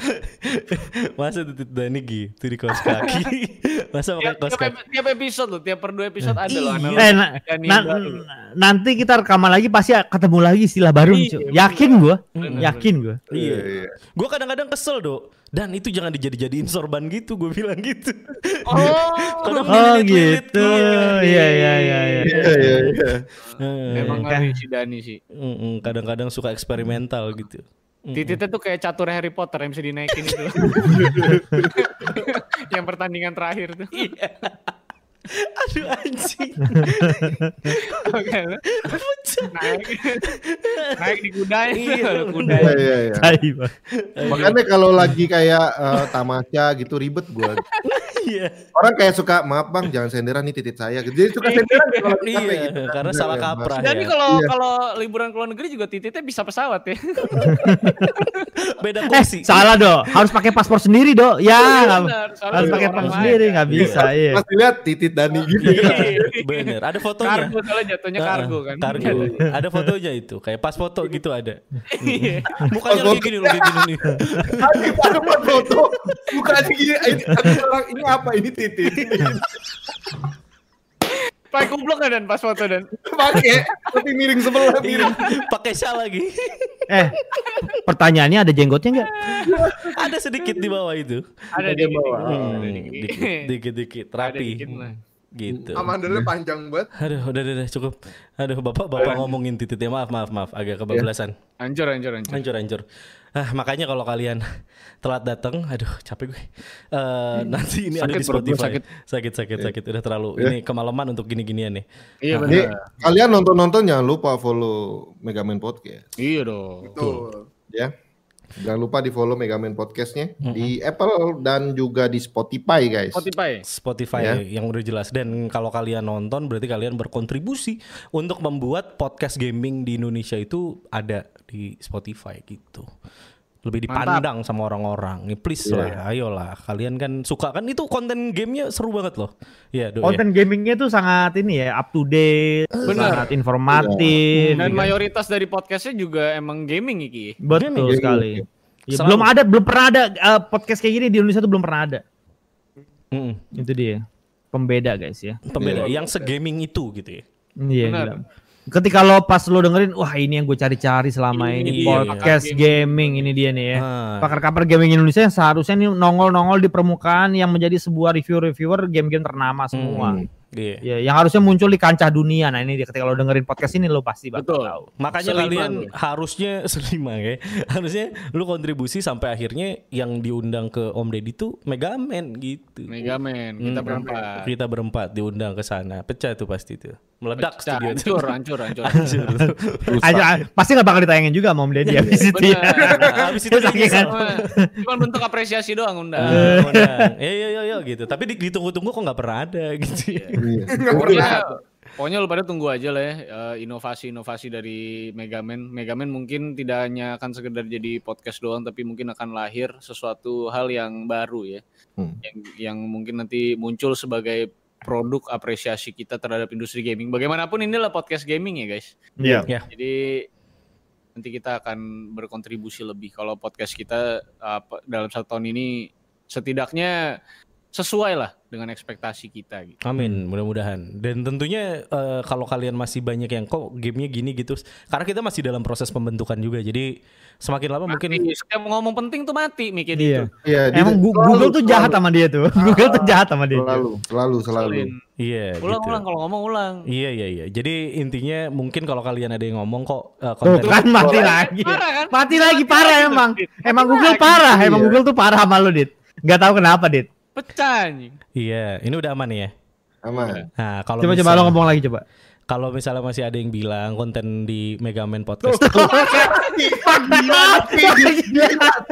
Masa titik Dani gitu di kaos kaki. Masa pakai kaos tiap, kaki. tiap episode loh, tiap per dua episode ada loh. Iya. Eh, na- na- nanti kita rekaman lagi pasti ketemu lagi istilah baru nih, Iya, cuy. bener. Yakin gua. Bener, Yakin gua. Iya. Gue kadang-kadang kesel do. Dan itu jangan dijadi-jadiin sorban gitu, gue bilang gitu. Oh, Kadang Oh dililit-lilit, gitu. Iya iya iya iya. Iya iya iya. Eh, emang Kan. ngeri si Dani sih. kadang-kadang suka eksperimental gitu. Tititnya tuh kayak catur Harry Potter yang bisa dinaikin itu. yang pertandingan terakhir tuh. Iya. Aduh anjing. Oke. naik, naik di kuda Iya, itu. kuda. Iya iya iya. Makanya kalau lagi kayak eh, tamasya gitu ribet gua. Iya. Orang kayak suka maaf bang jangan senderan nih titit saya. Jadi suka senderan kalau Iya, gitu. karena Iya, salah iya, kaprah. Dan ya. kalau Iya. kalau liburan ke luar negeri juga tititnya bisa pesawat ya. Beda Eh, kursi. salah do. Harus pakai paspor sendiri do. Ya, nggak- Benar, harus ada pakai paspor sendiri nggak bisa. Iya. Mas lihat titit Dani gitu. Iya, bener. Ada fotonya. Kargo soalnya jatuhnya Ah, kargo kan. Kargo. Ada fotonya itu. Kayak pas foto gitu ada. Iya. Mukanya Pas kayak gini loh, gini nih. Pada buat foto mukanya gini. Ini, ini apa? Ini titit. Pakai kublok nggak dan pas foto dan. Pakai tapi miring sebelah miring. Iya, Pakai syal lagi. Eh, pertanyaannya ada jenggotnya nggak? Ada sedikit di bawah itu. Ada di bawah. Hmm, dikit, dikit, dikit, Ada rapi. Gitu. Amandelnya panjang banget. Aduh, udah, udah, udah, cukup. Aduh, bapak, bapak ngomongin titit ya, maaf, maaf, maaf, agak kebablasan. Hancur, hancur, hancur. Hancur, hancur. Ah, makanya kalau kalian telat datang, aduh, capek gue. Eh, nanti ini ada Sakit di perut gue, Spotify. sakit. sakit, sakit, sakit. Udah terlalu. Ini kemalaman untuk gini-ginian nih. Iya Nih, benar. kalian nonton-nonton jangan lupa follow Megaman Podcast Iya dong. Tuh. ya. Jangan lupa di follow Megaman Podcastnya di Apple dan juga di Spotify guys. Spotify. Spotify Ya. yang udah jelas dan kalau kalian nonton berarti kalian berkontribusi untuk membuat podcast gaming di Indonesia itu ada di Spotify gitu. Lebih dipandang sama orang-orang. Nih please lah, ayolah. Kalian kan suka kan itu konten gamenya seru banget loh. Iya, Do, ya. Konten gamingnya tuh sangat ini ya, up to date, Benar. sangat informatif. Dan ya. mayoritas dari podcastnya juga emang gaming Iki. Betul Gaming. sekali. Ya, Selalu. belum ada, belum pernah ada eh, podcast kayak gini di Indonesia tuh belum pernah ada. Mm-mm. Itu dia. Pembeda guys ya. Pembeda yang segaming itu gitu ya. Iya, Benar. Ketika lo pas lo dengerin, wah ini yang gue cari-cari selama Iya. ini podcast gaming ini dia nih ya. Ah. Pakar-pakar gaming Indonesia yang seharusnya nih nongol-nongol di permukaan yang menjadi sebuah review-reviewer game-game ternama semua. Hmm, Iya. Ya, yang harusnya muncul di kancah dunia. Nah ini dia ketika lo dengerin podcast ini lo pasti bakal Betul. tahu. Makanya Selima kalian lu. harusnya selima ya. Harusnya lu kontribusi sampai akhirnya yang diundang ke Om Deddy tuh Megaman gitu. Megaman, kita Hmm. berempat. Kita berempat diundang ke sana. Pecah tuh pasti tuh. Meledak Pecah, studio itu. hancur, hancur, hancur. Aja, pasti nggak bakal ditayangin juga sama Om Deddy habis itu ya. Habis itu nyesel. Cuma, bentuk apresiasi doang undang. Undang. Ya ya ya ya gitu. Tapi di- ditunggu-tunggu kok nggak pernah ada gitu. ya. Iya. Pokoknya, pokoknya lu pada tunggu aja lah ya eh, inovasi-inovasi dari Megaman. Megaman mungkin tidak hanya akan sekedar jadi podcast doang, tapi mungkin akan lahir sesuatu hal yang baru ya, Hmm. yang, yang mungkin nanti muncul sebagai produk apresiasi kita terhadap industri gaming. Bagaimanapun inilah podcast gaming ya guys. Iya. Ya. Jadi nanti kita akan berkontribusi lebih. Kalau podcast kita apa, dalam satu tahun ini setidaknya sesuai lah dengan ekspektasi kita gitu. Amin, mudah-mudahan. Dan tentunya eh, kalau kalian masih banyak yang kok gamenya gini gitu, karena kita masih dalam proses pembentukan juga. Jadi semakin lama mungkin Mati, setiap ngomong penting tuh mati mikir Iya. itu. Iya, Emang Gu- selalu, Google tuh jahat selalu, sama dia tuh. Google tuh jahat sama dia. tuh. Selalu, selalu, selalu. Iya Ulang gitu. ulang kalau ngomong ulang. Iya iya iya. Jadi intinya mungkin kalau kalian ada yang ngomong kok Tuh konten kan mati lagi. Parah kan? Mati lagi parah lagi, emang. Mati Emang Google parah, emang. Google tuh parah sama lu, Dit. Gak tahu kenapa, Dit. Pecah anjing. Iya, ini udah aman ya. Aman. Nah, kalau Coba coba lo ngomong lagi coba. Kalau misalnya masih ada yang bilang konten di Megaman Podcast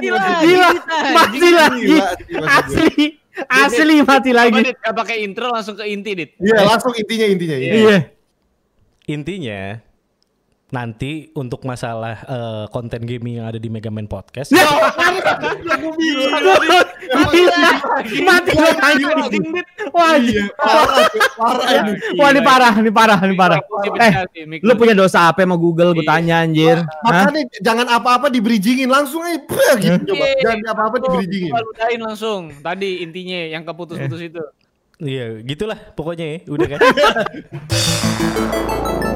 Gila, gila, mati lagi. Asli, asli mati lagi. Gak pakai intro langsung ke inti Dit. Iya, langsung intinya intinya. Iya. Iya. intinya nanti untuk masalah eh, konten gaming yang ada di Megaman Podcast Mati lagi. Wah, Iya, parah, parah ini. Wah, ini parah, ini parah, ini parah. Eh, dipecah sih, mikrofon. lu punya dosa apa sama Google? Gue tanya anjir. Makanya jangan apa-apa di bridgingin langsung aja gitu coba. Iya. Jangan apa-apa di bridgingin. Ludahin langsung. Tadi intinya yang keputus-putus itu. Iya, gitulah pokoknya ya, udah kan.